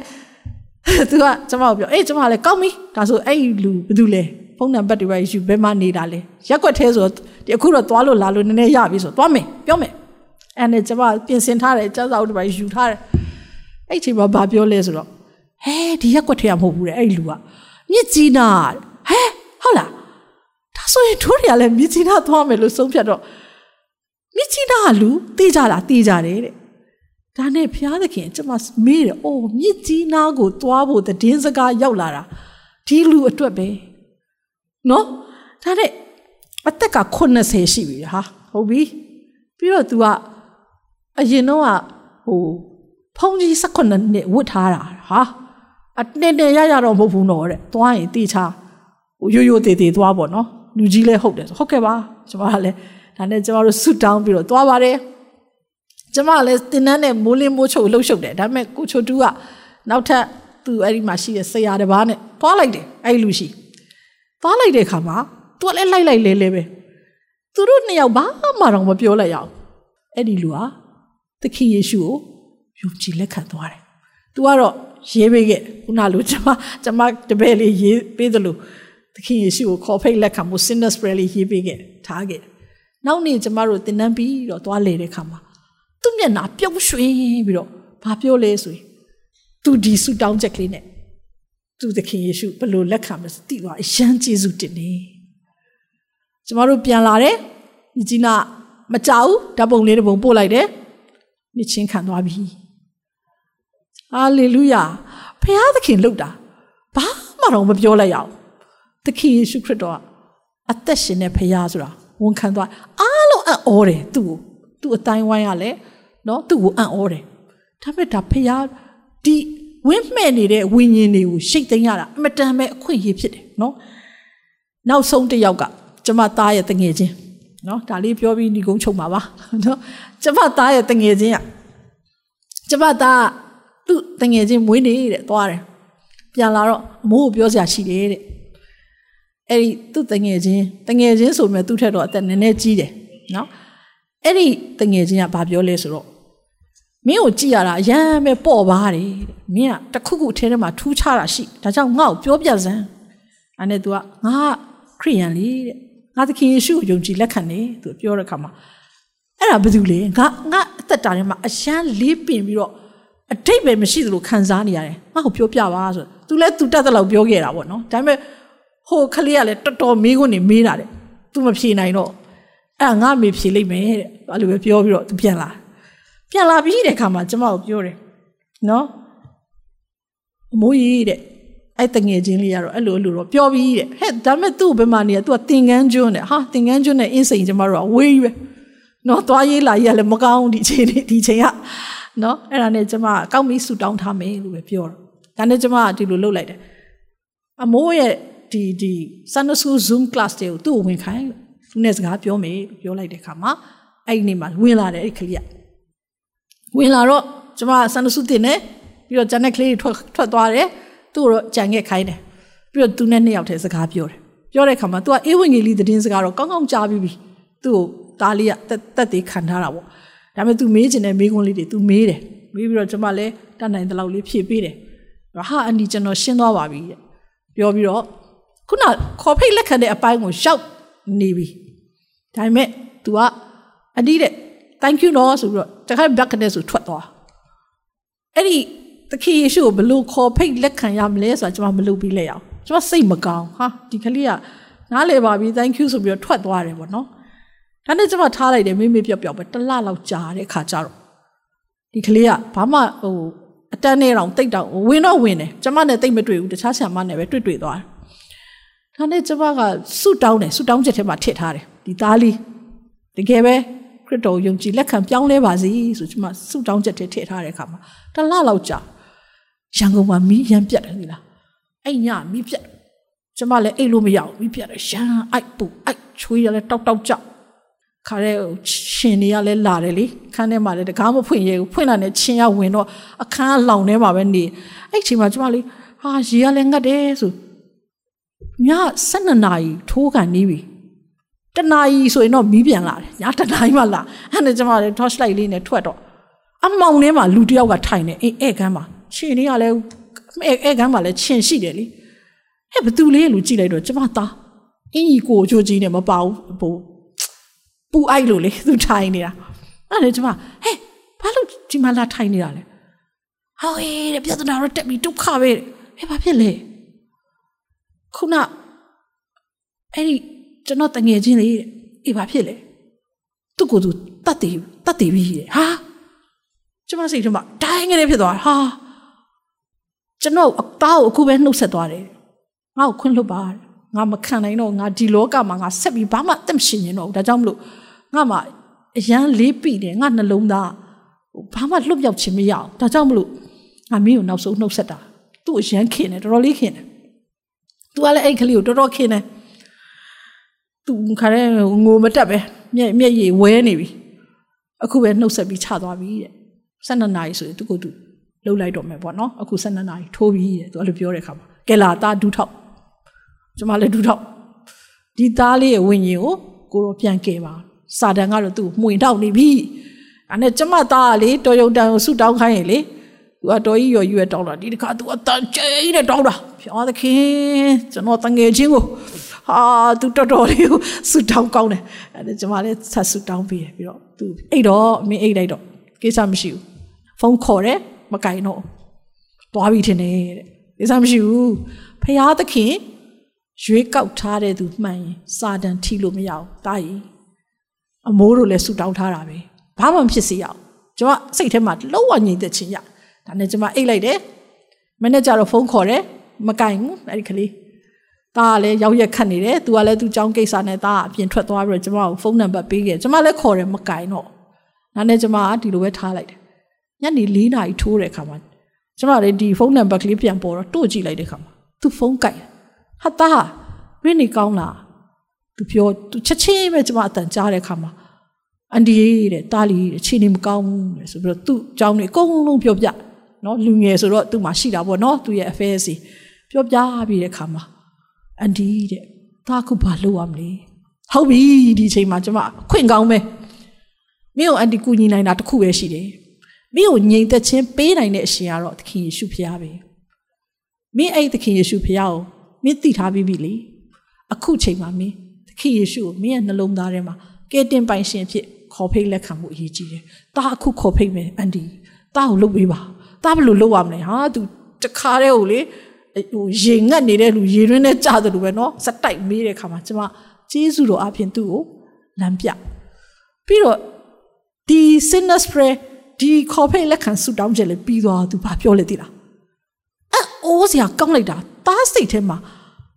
သူကကျမကိုပြောအေးကျမလည်းကောင်းပြီဒါဆိုအဲ့လူဘယ်သူလဲဖုန်းနံပါတ်တွေပဲယူဘယ်မှာနေတာလဲရက်ွက်သေးဆိုဒီအခုတော့သွားလို့လာလို့နည်းနည်းရပြီဆိုသွားမယ်ပြောမယ်အဲ့နဲ့ကျမပြင်ဆင်ထားတယ်ကျောင်းစာအုပ်တွေပဲယူထားတယ်အဲ့ချိန်မှာဘာပြောလဲဆိုတော့ဟဲဒီရက်ွက်ထဲကမဟုတ်ဘူးတဲ့အဲ့လူကမြစ်ကြီးနာဟဲဟုတ်လားဒါဆိုရင်တို့တွေကလည်းမြစ်ကြီးနာသွားမယ်လို့ဆုံးဖြတ်တော့မြစ်ကြီးနာကလူတေးကြလားတေးကြတယ်တဲ့ ဒါနဲ့ဘုရားသခင်ကျမမေးတယ်အိုးမြစ်ကြီးနာကိုသွားဖို့တည်င်းစကားရောက်လာတာဒီလူအတွက်ပဲနော်ဒါနဲ့အသက်က80ရှိပြီဟာဟုတ်ပြီပြီးတော့ तू ကအရင်တော့ဟိုဖုန်ကြီး18နှစ်ဝတ်ထားတာဟာအတင်းတင်းရရတော့မဟုတ်ဘူးတော့တဲ့သွားရင်တေချာဟိုရိုးရိုးသေးသေးသွားပေါ့နော်လူကြီးလည်းဟုတ်တယ်ဆိုဟုတ်ကဲ့ပါကျမကလည်းဒါနဲ့ကျမတို့ဆူတောင်းပြီးတော့သွားပါတယ် ကျမလည်းတင်းနှန်းနဲ့မိုးလင်းမိုးချုပ်လှုပ်ရှုပ်တယ်ဒါပေမဲ့ကိုချိုတူကနောက်ထပ်သူအဲ့ဒီမှာရှိတဲ့ဆရာတစ်ပါးနဲ့သွားလိုက်တယ်အဲ့လူရှိသွားလိုက်တဲ့ခါမှာသူကလည်းလိုက်လိုက်လဲလဲပဲသူတို့နှစ်ယောက်ဘာမှတော့မပြောလိုက်ရအောင်အဲ့ဒီလူကသခင်ယေရှုကိုယုံကြည်လက်ခံသွားတယ်။ तू ကတော့ရေးပေးခဲ့ခုနလိုကျွန်မကျွန်မတပည့်လေးရေးပေးသလိုသခင်ယေရှုကိုခေါ်ဖိတ်လက်ခံမှု sinners prayer လေးရေးပေးခဲ့ထားခဲ့။နောက်နေ့ကျွန်မတို့သင်တန်းပြီးတော့သွားလေတဲ့ခါမှာ သူ့မျက်နှာပြုံးရွှင်ပြီးတော့ဘာပြောလဲဆိုရင် तू ဒီဆူတောင်းချက်ကလေးနဲ့သူသခင်ယေရှုဘယ်လိုလက်ခံမလဲသိသွားအယမ်းကျေးဇူးတင်နေ။ကျွန်မတို့ပြန်လာတယ်။ညီကြီးနာမကြောက်ဓာတ်ပုံလေးတစ်ပုံပို့လိုက်တယ်။မြချင်းခံသွားပြီ။ဟာလေလုယာဖခင်သခင်လှုပ်တာဘာမှတော့မပြောလိုက်ရအောင်သခင်ယေရှုခရစ်တော်ကအသက်ရှင်တဲ့ဖခင်ဆိုတာဝန်ခံသွားအားလုံးအံ့ဩတယ်သူ့ကိုသူ့အတိုင်းဝိုင်းရလဲ နော်သူ့ကိုအံ့ဩတယ်ဒါပေမဲ့ဒါဖခင်ဒီဝင်းမှဲ့နေတဲ့ဝိညာဉ်တွေကိုရှိတ်သိမ်းရတာအမတန်ပဲအခွင့်အရေးဖြစ်တယ်နော်နောက်ဆုံးတစ်ယောက်ကကျမသားရဲ့တငယ်ချင်းနော်ဒါလေးပြောပြီးညီကုန်းချုပ်ပါပါနော်ကျမသားရဲ့တငယ်ချင်းကကျမသားသူ့တငယ်ချင်းမွေးနေတဲ့သွားတယ်ပြန်လာတော့အမိုးကိုပြောစရာရှိတယ်တဲ့အဲ့ဒီသူ့တငယ်ချင်းတငယ်ချင်းဆိုမြဲသူ့ထက်တော့အသက်နည်းနည်းကြီးတယ်နော်အဲ့ဒီတငယ်ချင်းကဘာပြောလဲဆိုတော့ မင်းကိုကြည့်ရတာအရန်ပဲပေါ့ပါတယ်တဲ့မင်းကတခုခုအထဲထဲမှာထူးခြားတာရှိဒါကြောင့်ငါ့ကိုပြောပြစမ်းအဲ့နဲ့ तू ကငါခရိယန်လေးတဲ့ငါသခင်ယေရှုကိုယုံကြည်လက်ခံတယ်သူပြောတဲ့အခါမှာအဲ့ဒါဘာလို့လဲငါငါအသက်တာထဲမှာအရှမ်းလေးပင်ပြီးတော့အတိတ်ပဲမရှိသလိုခံစားနေရတယ်ငါ့ကိုပြောပြပါဆိုသူလည်းသူတတ်တဲ့လောက်ပြောခဲ့တာပေါ့နော်ဒါပေမဲ့ဟိုခလေးကလည်းတော်တော်မေးခွန်းနေမေးတာတဲ့သူမဖြေနိုင်တော့အဲ့ငါမေဖြေလိုက်မယ်တဲ့အဲ့လိုပဲပြောပြီးတော့သူပြန်လာ ပြန်လာပြီးတဲ့ခါမှာကျမကိုပြောတယ်နော်အမိုးကြီးတဲ့အဲ့တငယ်ချင်းလေးကတော့အဲ့လိုအဲ့လိုတော့ပြောပြီးတဲ့ဟဲ့ဒါပေမဲ့သူ့ဘယ်မှာနေရသူကတင်ကန်းကျွန်းတဲ့ဟာတင်ကန်းကျွန်းနဲ့အင်းစိန်ကျမတို့ကဝေးကြီးပဲနော်သွားရေးလာရေးလည်းမကောင်းဒီချိန်ဒီချိန်ကနော်အဲ့ဒါနဲ့ကျမကောက်ပြီးဆူတောင်းထားမယ်လို့ပဲပြောတော့ဒါနဲ့ကျမကဒီလိုလုပ်လိုက်တယ်အမိုးရဲ့ဒီဒီ Sunday School Zoom class တွေကိုသူ့ကိုဝင်ခိုင်းသူနဲ့စကားပြောမယ်လို့ပြောလိုက်တဲ့ခါမှာအဲ့ဒီနေ့မှာဝင်လာတယ်အဲ့ဒီကလေးက ဝင်လာတော့ကျမ Sunday School တင်တယ်ပြီးတော့ဂျန်နက်ကလေးတွေထွက်ထွက်သွားတယ်သူ့ကိုတော့ကြံခဲ့ခိုင်းတယ်ပြီးတော့သူနဲ့နှစ်ယောက်တည်းစကားပြောတယ်ပြောတဲ့ခါမှာ तू ကအေးဝင်ကြီးလေးသတင်းစကားတော့ကောင်းကောင်းကြားပြီးပြီသူ့ကိုတားလေးကတက်တက်သေးခံထားတာပေါ့ဒါပေမဲ့ तू မေးချင်တဲ့မေးခွန်းလေးတွေ तू မေးတယ်မေးပြီးတော့ကျမလည်းတတ်နိုင်တဲ့လောက်လေးဖြည့်ပေးတယ်ဟာအန်ဒီကျွန်တော်ရှင်းသွားပါပြီတဲ့ပြောပြီးတော့ခုနခေါ်ဖိတ်လက်ခံတဲ့အပိုင်းကိုရောက်နေပြီဒါပေမဲ့ तू ကအဒီတဲ့ thank you နော်ဆိုပြီးတော့တခါ back နဲ့ဆိုထွက်သွားအဲ့ဒီသခင်ယေရှုကိုဘလို့ခေါ်ဖိတ်လက်ခံရမလဲဆိုတာကျွန်မမလုပ်ပြီးလဲအောင်ကျွန်မစိတ်မကောင်းဟာဒီကလေးကနားလေပါပြီ thank you ဆိုပြီးတော့ထွက်သွားတယ်ပေါ့နော်ဒါနဲ့ကျွန်မထားလိုက်တယ်မေးမေးပြော့ပြော့ပဲတစ်လလောက်ကြာတဲ့ခါကျတော့ဒီကလေးကဘာမှဟိုအတန်းနဲ့တောင်တိတ်တောင်ဝင်တော့ဝင်တယ်ကျွန်မနဲ့တိတ်မတွေ့ဘူးတခြားဆရာမနဲ့ပဲတွေ့တွေ့သွားတယ်ဒါနဲ့ကျွန်မကဆုတောင်းတယ်ဆုတောင်းချက်ထဲမှာထည့်ထားတယ်ဒီသားလေးတကယ်ပဲခ ရစ်တော်ယုံကြည်လက်ခံပြောင်းလဲပါစေဆိုကျွန်မဆုတောင်းချက်ထဲထည့်ထားတဲ့အခါမှာတစ်လလောက်ကြာရန်ကုန်မှာမီးရမ်းပြတ်တယ်ဒီလားအဲ့ညမီးပြတ်ကျွန်မလည်းအိတ်လို့မရဘူးမီးပြတ်တယ်ရမ်းအိုက်ပူအိုက်ချွေးရလဲတောက်တောက်ကြောက်ခါတဲ့ရှင်တွေကလည်းလာတယ်လေခန်းထဲမှာလည်းတကားမဖွင့်ရဘူးဖွင့်လာတဲ့ချင်းရဝင်တော့အခန်းလောင်ထဲမှာပဲနေအဲ့ချိန်မှာကျမလေးဟာရေကလည်းငတ်တယ်ဆိုည12နာရီထိုးကန်နေပြီ တနာကြီးဆိုရင်တော့မီးပြန်လာတယ်ညာတနာကြီးမှလာအဲ့ဒါကျမလည်း torch light လေးနဲ့ထွက်တော့အမောင်ထဲမှာလူတစ်ယောက်ကထိုင်နေအိမ်ဧကန်းမှာရှင်လေးကလည်းဧကန်းမှာလည်းရှင်ရှိတယ်လေဟဲ့ဘသူလေးလူကြည့်လိုက်တော့ကျမသားအင်းကြီးကိုချိုးကြီးနဲ့မပါဘူးဟိုပူအိုက်လို့လေသူထိုင်နေတာအဲ့ဒါကျမဟဲ့ဘာလို့ဒီမှာလာထိုင်နေတာလဲဟောဟေးတဲ့ပြဿနာတော့တက်ပြီးဒုက္ခပဲဟဲ့ဘာဖြစ်လဲခုနအဲ့ဒီ ကျွန်တော်တငယ်ချင်းလေးတဲ့အေးဘာဖြစ်လဲသူ့ကိုယ်သူတတ်တယ်တတ်တယ်ပြီးတဲ့ဟာကျွန်မစိတ်ထဲမှာဒိုင်းငယ်ဖြစ်သွားဟာကျွန်တော်အသားကိုအခုပဲနှုတ်ဆက်သွားတယ်ငါ့ကိုခွင့်လွတ်ပါငါမခံနိုင်တော့ငါဒီလောကမှာငါဆက်ပြီးဘာမှအသက်ရှင်နေတော့ဒါကြောင့်မလို့ငါမှအရန်လေးပြီတယ်ငါနှလုံးသားဘာမှလွတ်မြောက်ခြင်းမရအောင်ဒါကြောင့်မလို့ငါမင်းကိုနောက်ဆုံးနှုတ်ဆက်တာသူ့အရန်ခင်တယ်တော်တော်လေးခင်တယ်သူကလည်းအဲ့ကလေးကိုတော်တော်ခင်တယ် သူခါရဲငိုမတက်ပဲမျက်မျက်ရည်ဝဲနေပြီအခုပဲနှုတ်ဆက်ပြီးချသွားပြီတဲ့12နာရီဆိုရင်သူကသူလှုပ်လိုက်တော့မယ်ပေါ့နော်အခု12နာရီထိုးပြီတဲ့သူအဲ့လိုပြောတဲ့ခါမှာကဲလာသားဒူးထောက်ကျွန်မလည်းဒူးထောက်ဒီသားလေးရဲ့ဝิญဉ်ကိုကိုတော့ပြန်ကဲပါစာတန်ကတော့သူ့မှွင်ထောက်နေပြီအဲ့နဲ့ကျမသားကလေတော်ယုံတန်ကိုဆူတောင်းခိုင်းရင်လေသူကတော်ကြီးရော်ရွယ်တောင်းတာဒီတစ်ခါသူအတန်ကျဲနဲ့တောင်းတာဖျားသခင်ကျွန်တော်တငယ်ချင်းကို ဟာသူတော်တော်လေးကိုဆူတောင်းကောင်းတယ်အဲ့ဒါကျမလည်းဆက်ဆူတောင်းပြီးပြီးတော့သူအိတ်တော့မင်းအိတ်လိုက်တော့ကိစ္စမရှိဘူးဖုန်းခေါ်တယ်မကင်တော့သွားပြီထင်တယ်တဲ့ကိစ္စမရှိဘူးဖျားသခင်ရွေးကောက်ထားတဲ့သူမှန်ရင်စာတန်ထီလို့မရအောင်တာကြီးအမိုးတို့လည်းဆူတောင်းထားတာပဲဘာမှမဖြစ်စေရအောင်ကျွန်မစိတ်ထဲမှာလုံးဝငြိမ်သက်ခြင်းရဒါနဲ့ကျွန်မအိတ်လိုက်တယ်မနေ့ကျတော့ဖုန်းခေါ်တယ်မကင်ဘူးအဲ့ဒီကလေး တာကလည်းရောက်ရက်ခတ်နေတယ်သူကလည်းသူចောင်းကိစ္စနဲ့တာကအပြင်ထွက်သွားပြီးတော့ကျွန်မကိုဖုန်းနံပါတ်ပေးခဲ့ကျွန်မလည်းခေါ်တယ်မကင်တော့ဒါနဲ့ကျွန်မကဒီလိုပဲထားလိုက်တယ်ညနေ၄နာရီထိုးတဲ့အခါမှာကျွန်မလည်းဒီဖုန်းနံပါတ်ကလေးပြန်ပေါ်တော့တို့ကြည့်လိုက်တဲ့အခါမှာသူဖုန်းကင်ဟာတာမင်းနေကောင်းလားသူပြောသူချက်ချင်းပဲကျွန်မအတန်ကြားတဲ့အခါမှာအန်ဒီတဲ့တာလီတဲ့ခြေနေမကောင်းဘူးလေဆိုပြီးတော့သူ့အကြောင်းတွေအကုန်လုံးပြောပြနော်လူငယ်ဆိုတော့သူ့မှာရှိတာပေါ့နော်သူ့ရဲ့ affairs စီပြောပြပြီးတဲ့အခါမှာ အန်ဒီတဲ့ဒါခုဘာလုပ်ရမလဲဟုတ်ပြီဒီချိန်မှာကျွန်မခွင့်ကောင်းပဲမင်းကိုအန်တီကူညီနိုင်တာတခုပဲရှိတယ်မင်းကိုငြိမ်သက်ခြင်းပေးနိုင်တဲ့အရှင်ကတော့သခင်ယေရှုဖခင်ပဲမင်းအဲ့သခင်ယေရှုဖခင်ကိုမင်းသိထားပြီးပြီလေအခုချိန်မှာမင်းသခင်ယေရှုကိုမင်းရဲ့နှလုံးသားထဲမှာကဲတင်ပိုင်ရှင်ဖြစ်ခေါ်ဖိတ်လက်ခံမှုအရေးကြီးတယ်။တာအခုခေါ်ဖိတ်မယ်အန်ဒီ။တာကိုလုပ်ပေးပါ။တာဘယ်လိုလုပ်ရမလဲ။ဟာသူတခါတည်းကိုလေ ဟိုရေငတ်နေတဲ့လူရေရင်းနဲ့ကြားတယ်လို့ပဲနော်။စက်တိုက်မေးတဲ့ခါမှာကျမဂျေဇုတော်အပြင်သူ့ကိုလမ်းပြ။ပြီးတော့ဒီ sinner's prayer ဒီခေါ်ဖိတ်လက်ခံဆုတောင်းချက်လေးပြီးသွားသူဘာပြောလဲသိလား။အဲ့အိုးစရာကောင်းလိုက်တာ။တားစိတ်ထဲမှာ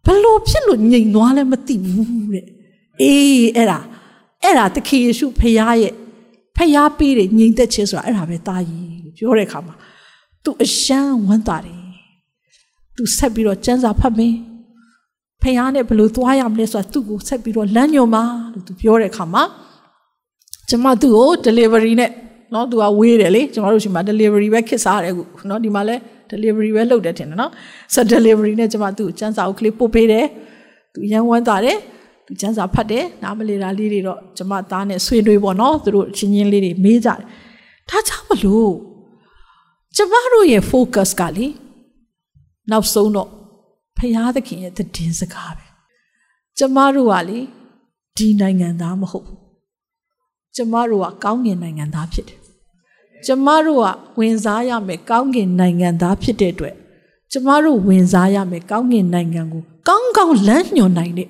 ဘလို့ဖြစ်လို့ငြိမ်သွားလဲမသိဘူးတဲ့။အေးအဲ့ဒါအဲ့ဒါတခင်ယေရှုဖခင်ရဲ့ဖခင်ပေးတဲ့ညီသက်ခြင်းဆိုတာအဲ့ဒါပဲတာကြီးပြောတဲ့အခါမှာ तू အရှမ်းဝမ်းသာတယ် သူဆက်ပြီးတော့စံစာဖတ်မင်းဖခင်နဲ့ဘယ်လိုသွားရမလဲဆိုတာသူ့ကိုဆက်ပြီးတော့လမ်းညွှန်ပါလို့သူပြောတဲ့အခါမှာကျမသူ့ကို delivery နဲ့နော်သူကဝေးတယ်လေကျမတို့ရှင်မှာ delivery ပဲခစ်စားတယ်အခုနော်ဒီမှာလဲ delivery ပဲလုပ်တယ်ထင်တယ်နော်ဆက် delivery နဲ့ကျမသူ့ကိုစံစာကိုကလေးပို့ပေးတယ်သူရန်ဝမ်းသာတယ်သူစံစာဖတ်တယ်နားမလည်တာလေးတွေတော့ကျမသားနဲ့ဆွေးနွေးပေါ့နော်သူတို့ချင်းချင်းလေးတွေမေးကြတယ်ဒါကြောင့်မလို့ကျမတို့ရဲ့ focus ကလေ နောက်ဆုံးတော့ဖရာသခင်ရဲ့တည်င်းစကားပဲကျမတို့ကလေဒီနိုင်ငံသားမဟုတ်ဘူးကျမတို့ကကောင်းကင်နိုင်ငံသားဖြစ်တယ်ကျမတို့ကဝင်စားရမယ်ကောင်းကင်နိုင်ငံသားဖြစ်တဲ့အတွက်ကျမတို့ဝင်စားရမယ်ကောင်းကင်နိုင်ငံကိုကောင်းကောင်းလမ်းညွှန်နိုင်တဲ့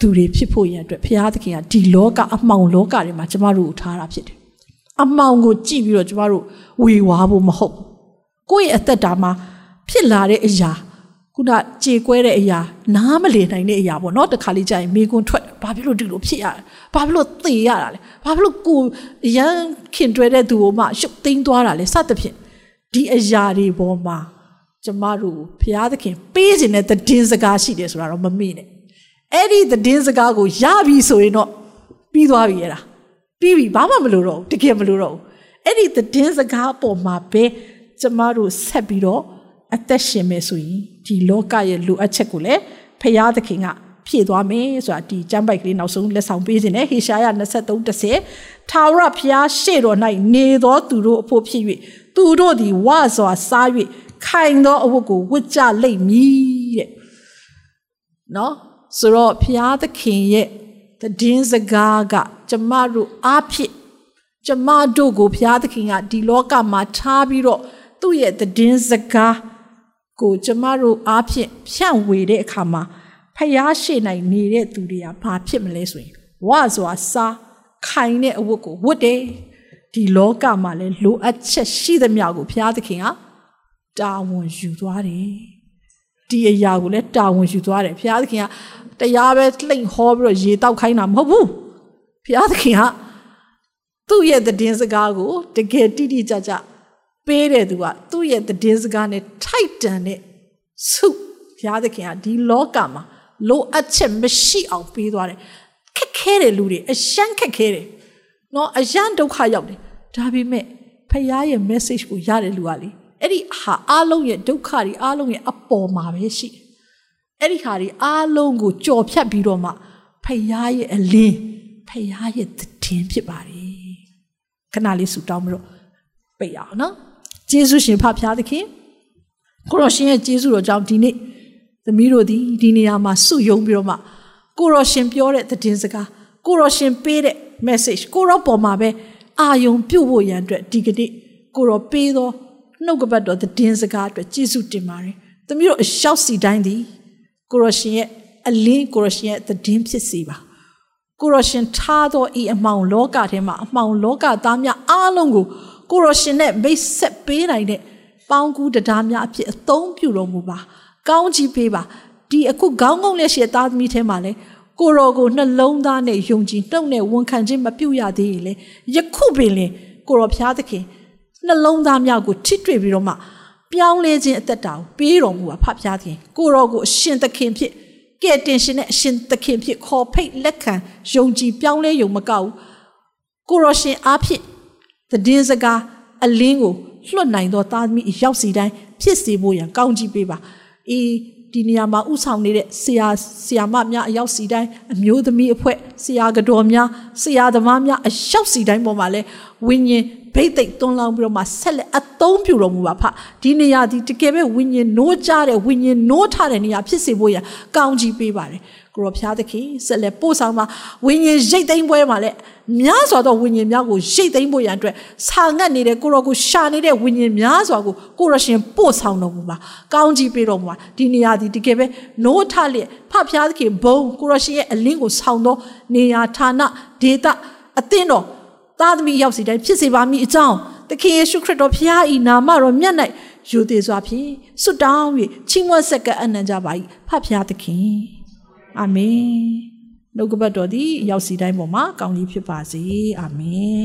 သူတွေဖြစ်ဖို့ရန်အတွက်ဘုရားသခင်ကဒီလောကအမှောင်လောကတွေမှာကျမတို့ကိုထားတာဖြစ်တယ်။အမှောင်ကိုကြည့်ပြီးတော့ကျမတို့ဝေဝါးဖို့မဟုတ်ဘူး။ကိုယ့်ရဲ့အသက်တာမှာ ဖြစ်လာတဲ့အရာခုနကြေကွဲတဲ့အရာနားမလည်နိုင်တဲ့အရာပေါ့နော်တခါလေးကြာရင်မိကွန်းထွက်ဘာဖြစ်လို့ဒီလိုဖြစ်ရလဲဘာဖြစ်လို့သေရတာလဲဘာဖြစ်လို့ကိုရန်ခင်တွဲတဲ့သူကိုမှရှုပ်သိမ်းသွားတာလဲစသဖြင့်ဒီအရာတွေပေါ်မှာကျမတို့ဘုရားသခင်ပေးခြင်းတဲ့တည်င်းစကားရှိတယ်ဆိုတာတော့မမေ့နဲ့အဲ့ဒီသတင်းစကားကိုရပြီဆိုရင်တော့ပြီးသွားပြီအဲ့ဒါပြီးပြီဘာမှမလိုတော့ဘူးတကယ်မလိုတော့ဘူးအဲ့ဒီသတင်းစကားပေါ်မှာပဲကျမတို့ဆက်ပြီးတော့ အသက်ရှင်မယ်ဆိုရင်ဒီလောကရဲ့လိုအပ်ချက်ကိုလည်းဖရာသခင်ကဖြည့်သွားမယ်ဆိုတာဒီကျမ်းပိုက်ကလေးနောက်ဆုံးလက်ဆောင်ပေးခြင်းနဲ့ဟေရှာယ23:10ထာဝရဘုရားရှေ့တော်၌နေသောသူတို့အဖို့ဖြစ်၍သူတို့သည်ဝါစွာစား၍ခိုင်သောအဝတ်ကိုဝတ်ကြလိမ့်မည်တဲ့နော်ဆိုတော့ဘုရားသခင်ရဲ့တည်င်းစကားကကျမတို့အားဖြင့်ကျမတို့ကိုဘုရားသခင်ကဒီလောကမှာထားပြီးတော့သူ့ရဲ့တည်င်းစကား ကိုကျမတို့အားဖြင့်ဖြန့်ဝေတဲ့အခါမှာဖျားရှိနိုင်နေတဲ့သူတွေကဘာဖြစ်မလဲဆိုရင်ဝါစွာစားခိုင်တဲ့အဝတ်ကိုဝတ်တယ်ဒီလောကမှာလည်းလိုအပ်ချက်ရှိသမျှကိုဘုရားသခင်ကတာဝန်ယူသွားတယ်ဒီအရာကိုလည်းတာဝန်ယူသွားတယ်ဘုရားသခင်ကတရားပဲလှိမ့်ဟောပြီးတော့ရေတောက်ခိုင်းတာမဟုတ်ဘူးဘုရားသခင်ကသူ့ရဲ့တည်င်းစကားကိုတကယ်တိတိကျကျ ပေးတဲ့သူကသူ့ရဲ့တည်င်းစကားနဲ့ထိုက်တန်တဲ့ဆုဘုရားသခင်ကဒီလောကမှာလိုအပ်ချက်မရှိအောင်ပေးသွားတယ်ခက်ခဲတယ်လူတွေအရှမ်းခက်ခဲတယ်နော်အရန်ဒုက္ခရောက်တယ်ဒါပေမဲ့ဖခင်ရဲ့ message ကိုရတဲ့လူကလေအဲ့ဒီဟာအားလုံးရဲ့ဒုက္ခတွေအားလုံးရဲ့အပေါ်မှာပဲရှိတယ်အဲ့ဒီဟာတွေအားလုံးကိုကြော်ဖြတ်ပြီးတော့မှဖခင်ရဲ့အလင်းဖခင်ရဲ့တည်ဖြစ်ပါတယ်ခဏလေးဆူတောင်းပြီးတော့ပိတ်အောင်နော် ယေရှုရှင်ဖဖျားသခင်ကိုရောရှင်ရဲ့ယေရှုတော်ကြောင့်ဒီနေ့သမီးတို့ဒီဒီနေရာမှာစုယုံပြီးတော့မှကိုရောရှင်ပြောတဲ့သတင်းစကားကိုရောရှင်ပေးတဲ့ message ကိုရောပေါ်မှာပဲအာယုံပြုတ်ဖို့ရန်အတွက်ဒီကနေ့ကိုရောပေးသောနှုတ်ကပတ်တော်သတင်းစကားအတွက်ကျေးဇူးတင်ပါတယ်။သမီးတို့အလျှောက်စီတိုင်းသည်ကိုရောရှင်ရဲ့အလင်းကိုရောရှင်ရဲ့သတင်းဖြစ်စီပါ။ကိုရောရှင်ထားသောဤအမှောင်လောကထဲမှာအမှောင်လောကသားများအားလုံးကို ကိုရောရှင်နဲ့မိတ်ဆက်ပေးနိုင်တဲ့ပေါင်းကူးတရားများအဖြစ်အသုံးပြုတော်မူပါ။ကောင်းချီးပေးပါ။ဒီအခုခေါင်းငုံလက်ရှိသားသမီးထဲမှာလည်းကိုရောကိုနှလုံးသားနဲ့ယုံကြည်နှုတ်နဲ့ဝန်ခံခြင်းမပြုတ်ရသေးရင်လေယခုပင်လင်ကိုရောဖျားသခင်နှလုံးသားများကိုထိတွေ့ပြီးတော့မှပြောင်းလဲခြင်းအသက်တာကိုပေးတော်မူပါဖဖျားသခင်ကိုရောကိုအရှင်သခင်ဖြစ်ကဲ့တင်ရှင်နဲ့အရှင်သခင်ဖြစ်ခေါ်ဖိတ်လက်ခံယုံကြည်ပြောင်းလဲယုံမကောက်ကိုရောရှင်အားဖြင့် တည်င်းစကားအလင်းကိုလွှတ်နိုင်သောသားသမီးရောက်စီတိုင်းဖြစ်စေဖို့ရန်ကောင်းကြီးပေးပါအေးဒီနေရာမှာဥဆောင်နေတဲ့ဆရာဆရာမများအရောက်စီတိုင်းအမျိုးသမီးအဖွဲ့ဆရာကတော်များဆရာသမားများအရောက်စီတိုင်းပေါ်မှာလဲဝိညာဉ်ဘိတ်သိက်တွန်းလောင်းပြီးတော့မှဆက်လက်အသုံးပြုတော်မူပါဖဒီနေရာဒီတကယ်ပဲဝိညာဉ်နိုးကြတဲ့ဝိညာဉ်နိုးထတဲ့နေရာဖြစ်စေဖို့ရကောင်းကြီးပေးပါတယ် ကိုရောဖျားသခင်ဆက်လက်ပို့ဆောင်ပါဝိညာဉ်ရိတ်သိမ်းပွဲမှာလည်းများစွာသောဝိညာဉ်များကိုရိတ်သိမ်းဖို့ရန်အတွက်ဆာငတ်နေတဲ့ကိုရောကိုရှာနေတဲ့ဝိညာဉ်များစွာကိုကိုရရှင်ပို့ဆောင်တော်မူပါကောင်းကြီးပေးတော်မူပါဒီနေရာဒီတကယ်ပဲနိုးထလျက်ဖဖျားသခင်ဘုံကိုရရှင်ရဲ့အလင်းကိုဆောင်သောနေရာဌာနဒေတာအသင်းတော်သားသမီးရောက်စီတိုင်းဖြစ်စေပါမည်အကြောင်းသခင်ယေရှုခရစ်တော်ဖျားဤနာမတော်မြတ်၌ယူသေးစွာဖြင့်ဆုတောင်း၍ချီးမွမ်းဆက်ကအနံ့ကြပါ၏ဖဖျားသခင် အာမင်နှုတ်ကပတ်တော်သည်ရောက်စီတိုင်းပေါ်မှာကောင်းကြီးဖြစ်ပါစေအာမင်